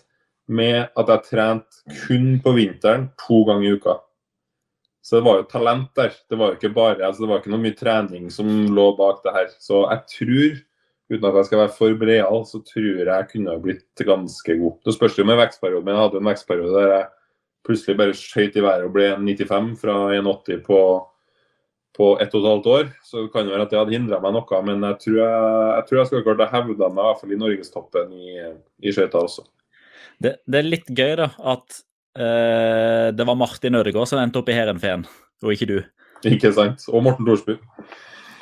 [SPEAKER 3] med at jeg trente kun på vinteren to ganger i uka. Så det var jo talent der. Det var jo ikke bare, altså det var ikke noe mye trening som lå bak det her. Så jeg tror uten at jeg skal være for breial, så tror jeg jeg kunne ha blitt ganske god. Det spørs jo med vekstperioden, men jeg hadde en vekstperiode der jeg plutselig bare skøyt i været og ble 95 fra 1,80 på, på ett og et halvt år. Så det kan jo være at det hadde hindra meg noe, men jeg tror jeg, jeg, tror jeg skulle klart å hevde meg i hvert fall i norgestoppen i, i skøyter også.
[SPEAKER 2] Det, det, er litt gøy da, at uh, det var Martin Ødegaard som endte opp i Heerenveen, og ikke du.
[SPEAKER 3] Ikke sant. Og Morten Thorsby.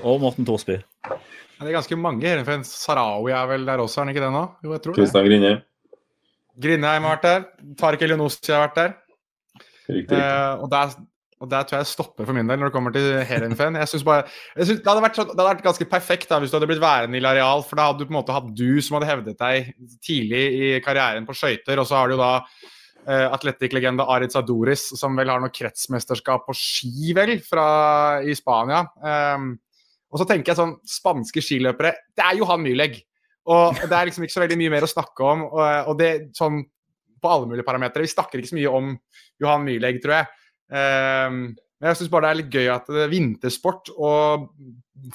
[SPEAKER 2] Og Morten Thorsby.
[SPEAKER 1] Det er ganske mange. For Sarawi er vel der også, er han ikke det nå? Jo, jeg tror
[SPEAKER 3] Kristian Grine.
[SPEAKER 1] Grindheim har vært der. Tariq Elionossi har vært der.
[SPEAKER 3] Riktig,
[SPEAKER 1] Eh, og, der, og der tror jeg det stopper for min del når det kommer til Herenfen. Jeg synes bare, jeg synes det, hadde vært, det hadde vært ganske perfekt da, hvis du hadde blitt værende i Lareal, for da hadde du på en måte hatt du som hadde hevdet deg tidlig i karrieren på skøyter, og så har du jo da uh, Atletic-legende Arid Sadoris, som vel har noe kretsmesterskap på ski, vel, fra, i Spania. Um, og så tenker jeg sånn Spanske skiløpere, det er Johan Myhlegg. Og det er liksom ikke så veldig mye mer å snakke om. Og, og det sånn på alle mulige parametere. Vi snakker ikke så mye om Johan Myhlegg, tror jeg. Um, men jeg syns bare det er litt gøy at det er vintersport og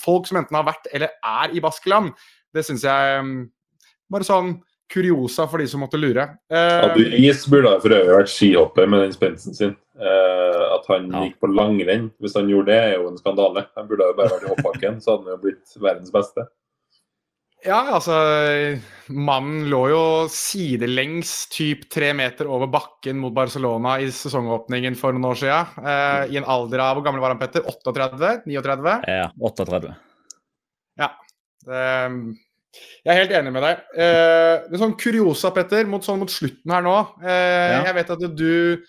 [SPEAKER 1] folk som enten har vært eller er i Baskeland, det syns jeg um, Bare sånn kuriosa for de som måtte lure. Uh,
[SPEAKER 3] Is burde for øvrig vært skihopper med den spensten sin. Uh, at han
[SPEAKER 2] Ja.
[SPEAKER 3] gikk på langrenn, hvis han gjorde det, er jo en skandale. Han burde jo bare vært i hoppbakken, så hadde han jo blitt verdens beste.
[SPEAKER 1] ja, altså Mannen lå jo sidelengs typ tre meter over bakken mot Barcelona i sesongåpningen for noen år siden. Uh, I en alder av Hvor gammel var han, Petter? 38? 39?
[SPEAKER 2] Ja, 38. Ja.
[SPEAKER 1] Ehm, jeg er helt enig med deg. Eh, det er sånn kuriosa, Petter, mot, sånn mot slutten her nå. Eh,
[SPEAKER 2] Ja.
[SPEAKER 1] Jeg vet at du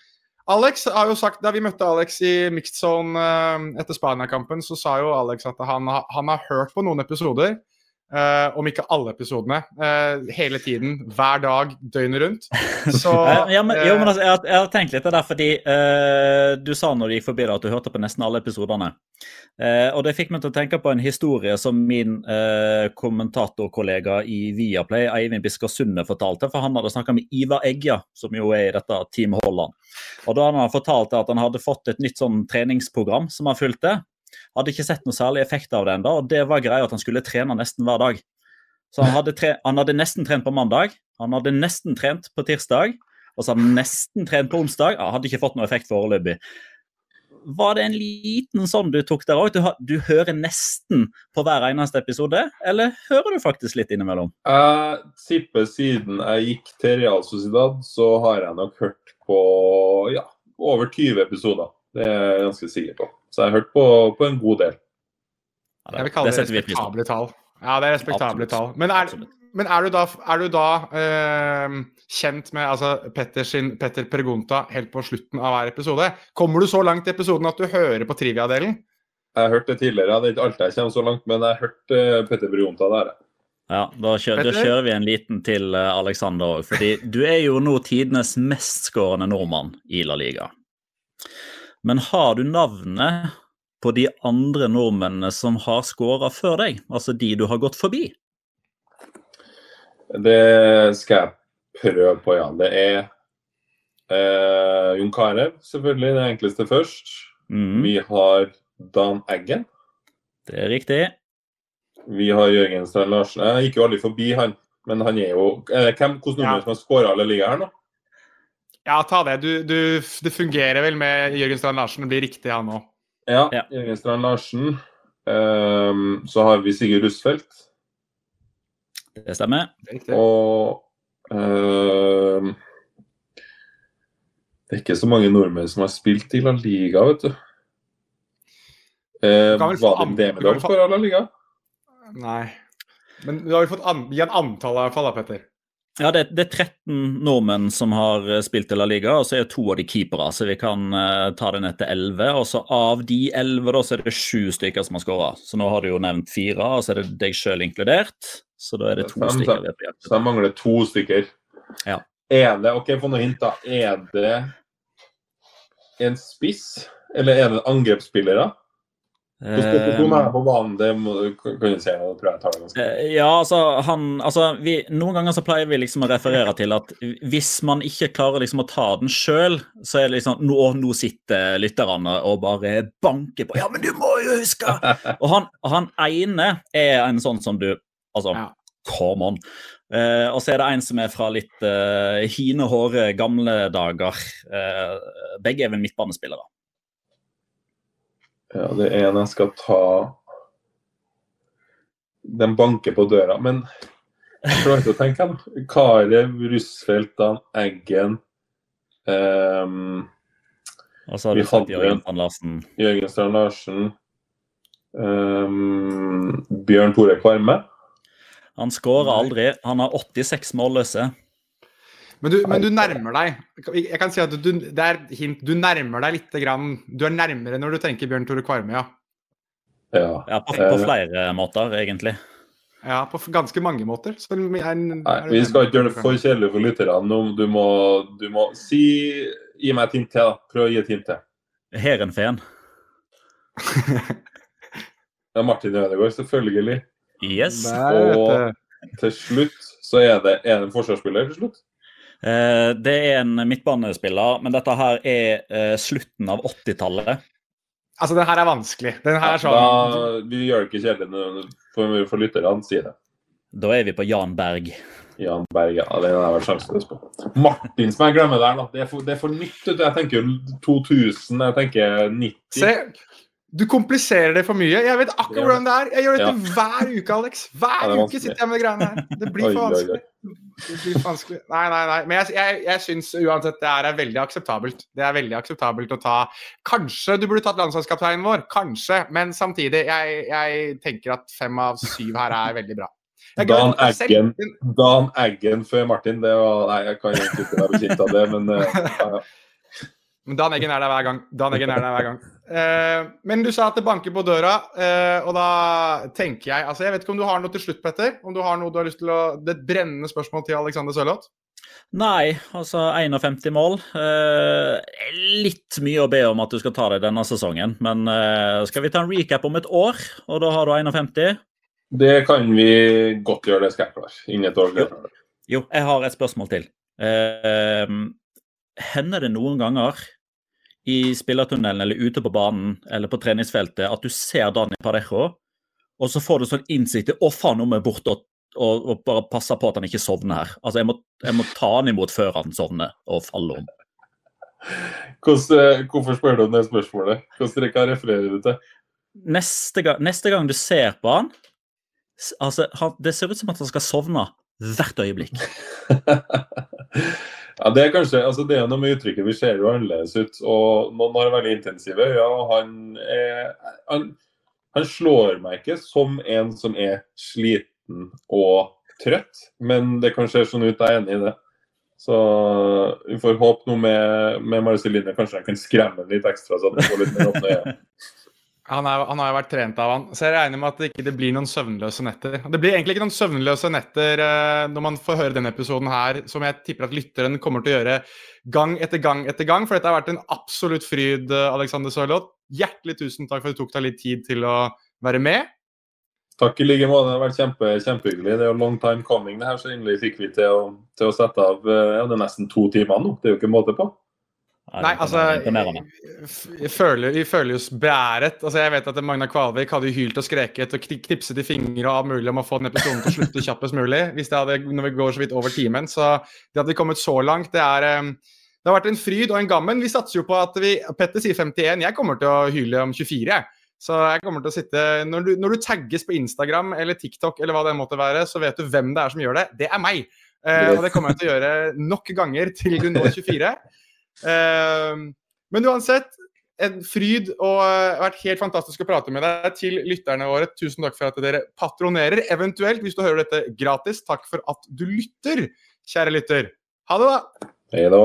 [SPEAKER 1] Alex har jo sagt, Da vi møtte Alex i mixed zone eh, etter Spania-kampen, så sa jo Alex at han, han har hørt på noen episoder. Eh, om ikke alle episodene. Uh, hele tiden. Hver dag, døgnet rundt. Så
[SPEAKER 2] ja, men, jo, men
[SPEAKER 1] eh,
[SPEAKER 2] altså, jeg, har, jeg har tenkt litt det der, fordi uh, du sa når du gikk forbi det at du hørte på nesten alle episodene. Eh, og det fikk meg til å tenke på en historie som min eh, kommentatorkollega i Viaplay, Eivind Bisker Sunde, fortalte. For han hadde snakka med Ivar Egja, som jo er i dette Team Holland. Og da hadde han fortalt at han hadde fått et nytt sånn treningsprogram som han fulgte. Hadde ikke sett noe særlig effekt av det ennå, og det var greia at han skulle trene nesten hver dag. Så han hadde, tre han hadde nesten trent på mandag, han hadde nesten trent på tirsdag, og så hadde han nesten trent på onsdag. Ja, hadde ikke fått noe effekt foreløpig. Var det en liten sånn du tok der òg? Du, du hører nesten på hver eneste episode, eller hører du faktisk litt innimellom?
[SPEAKER 3] Jeg tipper siden jeg gikk til Real Sociedad, så har jeg nok hørt på ja, over 20 episoder. Det er jeg ganske sikker på. Så jeg har hørt på, på en god del.
[SPEAKER 2] Ja,
[SPEAKER 1] Jeg vil kalle det,
[SPEAKER 2] setter vi pris på.
[SPEAKER 1] respektable tall. Ja, det er respektable tall. Men er, men er du da, er du da eh, kjent med altså, Petter, sin, Petter Pergunta helt på slutten av hver episode? Kommer du så langt i episoden at du hører på trivia-delen?
[SPEAKER 3] Jeg har hørt det tidligere, det er ikke alltid jeg kommer så langt, men jeg har hørt uh, Petter Pergunta der.
[SPEAKER 2] Ja, da kjører, da kjører vi en liten til uh, Alexander òg. Fordi du er jo nå tidenes mestskårende nordmann i La Liga. Men har du navnet på de andre nordmennene som har skåra før deg? Altså de du har gått forbi?
[SPEAKER 3] Det skal jeg prøve på, ja. Det er eh, Jon Carew, selvfølgelig, det enkleste først.
[SPEAKER 2] Mm,
[SPEAKER 3] Vi har Dan Eggen.
[SPEAKER 2] det er riktig.
[SPEAKER 3] Vi har Jørgen Strand Larsen. Jeg gikk jo aldri forbi han, men han er jo eh, hvem, Hvilke nordmenn
[SPEAKER 1] Ja.
[SPEAKER 3] som har skåra alle ligaer her nå?
[SPEAKER 1] Ja, ta det. Du, du, det fungerer vel med Jørgen Strand Larsen. Det blir riktig, han òg.
[SPEAKER 3] Ja,
[SPEAKER 2] Ja.
[SPEAKER 3] Jørgen Strand Larsen. Um, så har vi Sigurd Rustfeldt.
[SPEAKER 2] Det stemmer.
[SPEAKER 3] Og um, Det er ikke så mange nordmenn som har spilt i La Liga, vet du. Eh,
[SPEAKER 1] kan
[SPEAKER 3] var det en
[SPEAKER 1] få-
[SPEAKER 3] for La Liga?
[SPEAKER 1] Nei. Men du har jo fått an, gi en antall i hvert fall, da, Petter.
[SPEAKER 2] Ja, det, det er 13 nordmenn som har eh, spilt i La Liga, og så er to av de keepere, så vi kan uh, ta det ned til 11. Og så av de 11 da, så er det sju stykker som har skåra. Så nå har du jo nevnt fire, og så er det deg sjøl inkludert. Så da er det to
[SPEAKER 3] Fem,
[SPEAKER 2] stykker er
[SPEAKER 3] Så jeg mangler to stykker.
[SPEAKER 2] Ja.
[SPEAKER 3] Er det OK, få noen hint, da. Er det en spiss, eller er det angrepsspillere? Hvordan er
[SPEAKER 2] Eh,
[SPEAKER 3] på banen? Det må, kan du si. Jeg tror jeg tar det
[SPEAKER 2] eh, ja, altså, han, altså vi, Noen ganger så pleier vi liksom å referere til at hvis man ikke klarer liksom å ta den sjøl, så er det liksom nå, nå sitter lytterne og bare banker på Ja, men du må jo huske! Og han, han ene er en sånn som du Altså,
[SPEAKER 1] Ja.
[SPEAKER 2] come on. Uh, og så er det en som er fra litt uh, hine, håre, gamle dager. Uh, begge er vel midtbanespillere.
[SPEAKER 3] Ja, det er en jeg skal ta Den banker på døra, men jeg klarer ikke å tenke. den. Karev, Russfeldt, Dan Eggen um,
[SPEAKER 2] Og så har du sagt Jørgen Strand Larsen.
[SPEAKER 3] Jørgen Strand Larsen Um, Bjørn Tore Kvarme.
[SPEAKER 2] Han skårer aldri. Han har 86 målløse.
[SPEAKER 1] Men du, men du nærmer deg. Jeg kan si at du, det er hint. Du nærmer deg litt. Grann. Du er nærmere når du tenker Bjørn Tore Kvarme, ja.
[SPEAKER 3] Ja.
[SPEAKER 2] Ja, på, på
[SPEAKER 3] Eh,
[SPEAKER 2] flere måter, egentlig.
[SPEAKER 1] Ja, på ganske mange måter. Så er, er,
[SPEAKER 3] Nei, vi skal ikke gjøre det for kjedelig for lytterne. Du må, du må si Gi meg et hint til. da. Prøv å gi et hint til.
[SPEAKER 2] Heerenveen.
[SPEAKER 3] er Martin Ødegaard, selvfølgelig.
[SPEAKER 2] Yes.
[SPEAKER 3] Og til slutt så er det, er det en forsvarsspiller. til slutt.
[SPEAKER 2] Eh, det er en midtbanespiller, men dette her er eh, slutten av 80-tallet.
[SPEAKER 1] Altså, den her er vanskelig. Den her er sånn
[SPEAKER 3] Da, vi gjør det ikke kjedelig for, for lytterne. Si det.
[SPEAKER 2] Da er vi på Jan Berg.
[SPEAKER 3] Jan Berg, ja, det har jeg vært sjanseløs på. Martin som jeg glemmer der. Det er for, det er for nytt. Jeg tenker 2000, jeg tenker 90.
[SPEAKER 1] Se, du kompliserer det for mye. Jeg vet akkurat
[SPEAKER 3] Ja.
[SPEAKER 1] hvordan det er. Jeg gjør dette
[SPEAKER 3] Ja.
[SPEAKER 1] hver uke, Alex. Hver
[SPEAKER 3] Ja,
[SPEAKER 1] uke sitter jeg med de greiene her. Det blir for vanskelig. Det blir for vanskelig. Nei, nei, nei. Men jeg, jeg, jeg syns uansett det her er veldig akseptabelt. Det er veldig akseptabelt å ta Kanskje du burde tatt landslagskapteinen vår. Kanskje. Men samtidig, jeg, jeg tenker at fem av syv her er veldig bra.
[SPEAKER 3] Dan. Eggen, Dan Eggen før Martin, det var Nei, jeg kan ikke være bekjent av det, men ja, ja.
[SPEAKER 1] Men Dan Eggen er der hver gang. Dan Eggen er der hver gang. Eh, men du sa at det banker på døra, eh, og da tenker jeg altså Jeg vet ikke om du har noe til slutt, Petter? Om du har noe du har lyst til å Det er et brennende spørsmål til Alexander Sørloth?
[SPEAKER 2] Nei, altså 51 mål. Eh, litt mye å be om at du skal ta det denne sesongen, men eh, skal vi ta en recap om et år, og da har du 51?
[SPEAKER 3] Det kan vi godt gjøre, det skal jeg klare. Innen et år. det.
[SPEAKER 2] Jo, jeg har et spørsmål til. Eh, hender det noen ganger i spillertunnelen eller ute på banen eller på treningsfeltet at du ser Dani Parejo, og så får du sånn innsikt i 'Å, faen, nå må jeg bort og, og, og bare passe på at han ikke sovner her'. Altså, jeg må, jeg må ta han imot før han sovner og faller om.
[SPEAKER 3] Hvordan, hvorfor spør du om det spørsmålet? Hvordan refererer du til?
[SPEAKER 2] Neste gang, neste gang du ser på han, altså, han det ser ut som at han skal sovne hvert øyeblikk.
[SPEAKER 3] ja, Det er kanskje, altså det er noe med uttrykket. Vi ser jo annerledes ut. og Noen har veldig intensive øyne. og han, han, han slår meg ikke som en som er sliten og trøtt, men det kan se sånn ut. Jeg er enig i det. Så vi får håpe noe med, med Marceline. Kanskje han kan skremme litt ekstra. så han får litt mer åpne øyne.
[SPEAKER 1] Han, er, han har jo vært trent av han, så jeg regner med at det ikke blir noen søvnløse netter. Det blir egentlig ikke noen søvnløse netter eh, når man får høre denne episoden her, som jeg tipper at lytteren kommer til å gjøre gang etter gang etter gang, for dette har vært en absolutt fryd, eh, Alexander Sørloth. Hjertelig tusen takk for at du tok deg litt tid til å være med.
[SPEAKER 3] Takk i like måte. Det har vært kjempe, kjempehyggelig. Det er jo long time coming, det her, så endelig fikk vi til å, til å sette av eh, ja, det er nesten to timer nå. Det er jo ikke måte på.
[SPEAKER 1] Nei, altså Vi føler, føler oss beæret. Altså, jeg vet at Magna Kvalvik hadde hylt og skreket og knipset i fingre og alt mulig om å få den episoden til å slutte kjappest mulig. hvis det hadde, når vi går så vidt over timen. Så det hadde vi kommet så langt, det er det har vært en fryd og en gammen. Vi satser jo på at vi Petter sier 51. Jeg kommer til å hyle om 24. Så jeg kommer til å sitte Når du, når du tagges på Instagram eller TikTok eller hva det måtte være, så vet du hvem det er som gjør det. Det er meg. Eh, og det kommer jeg til å gjøre nok ganger til du når 24. Eh, men uansett, en fryd og det har vært helt fantastisk å prate med deg. Til lytterne våre, tusen takk for at dere patronerer. Eventuelt, hvis du hører dette gratis, takk for at du lytter, kjære lytter. Ha det, da!
[SPEAKER 3] Hei da.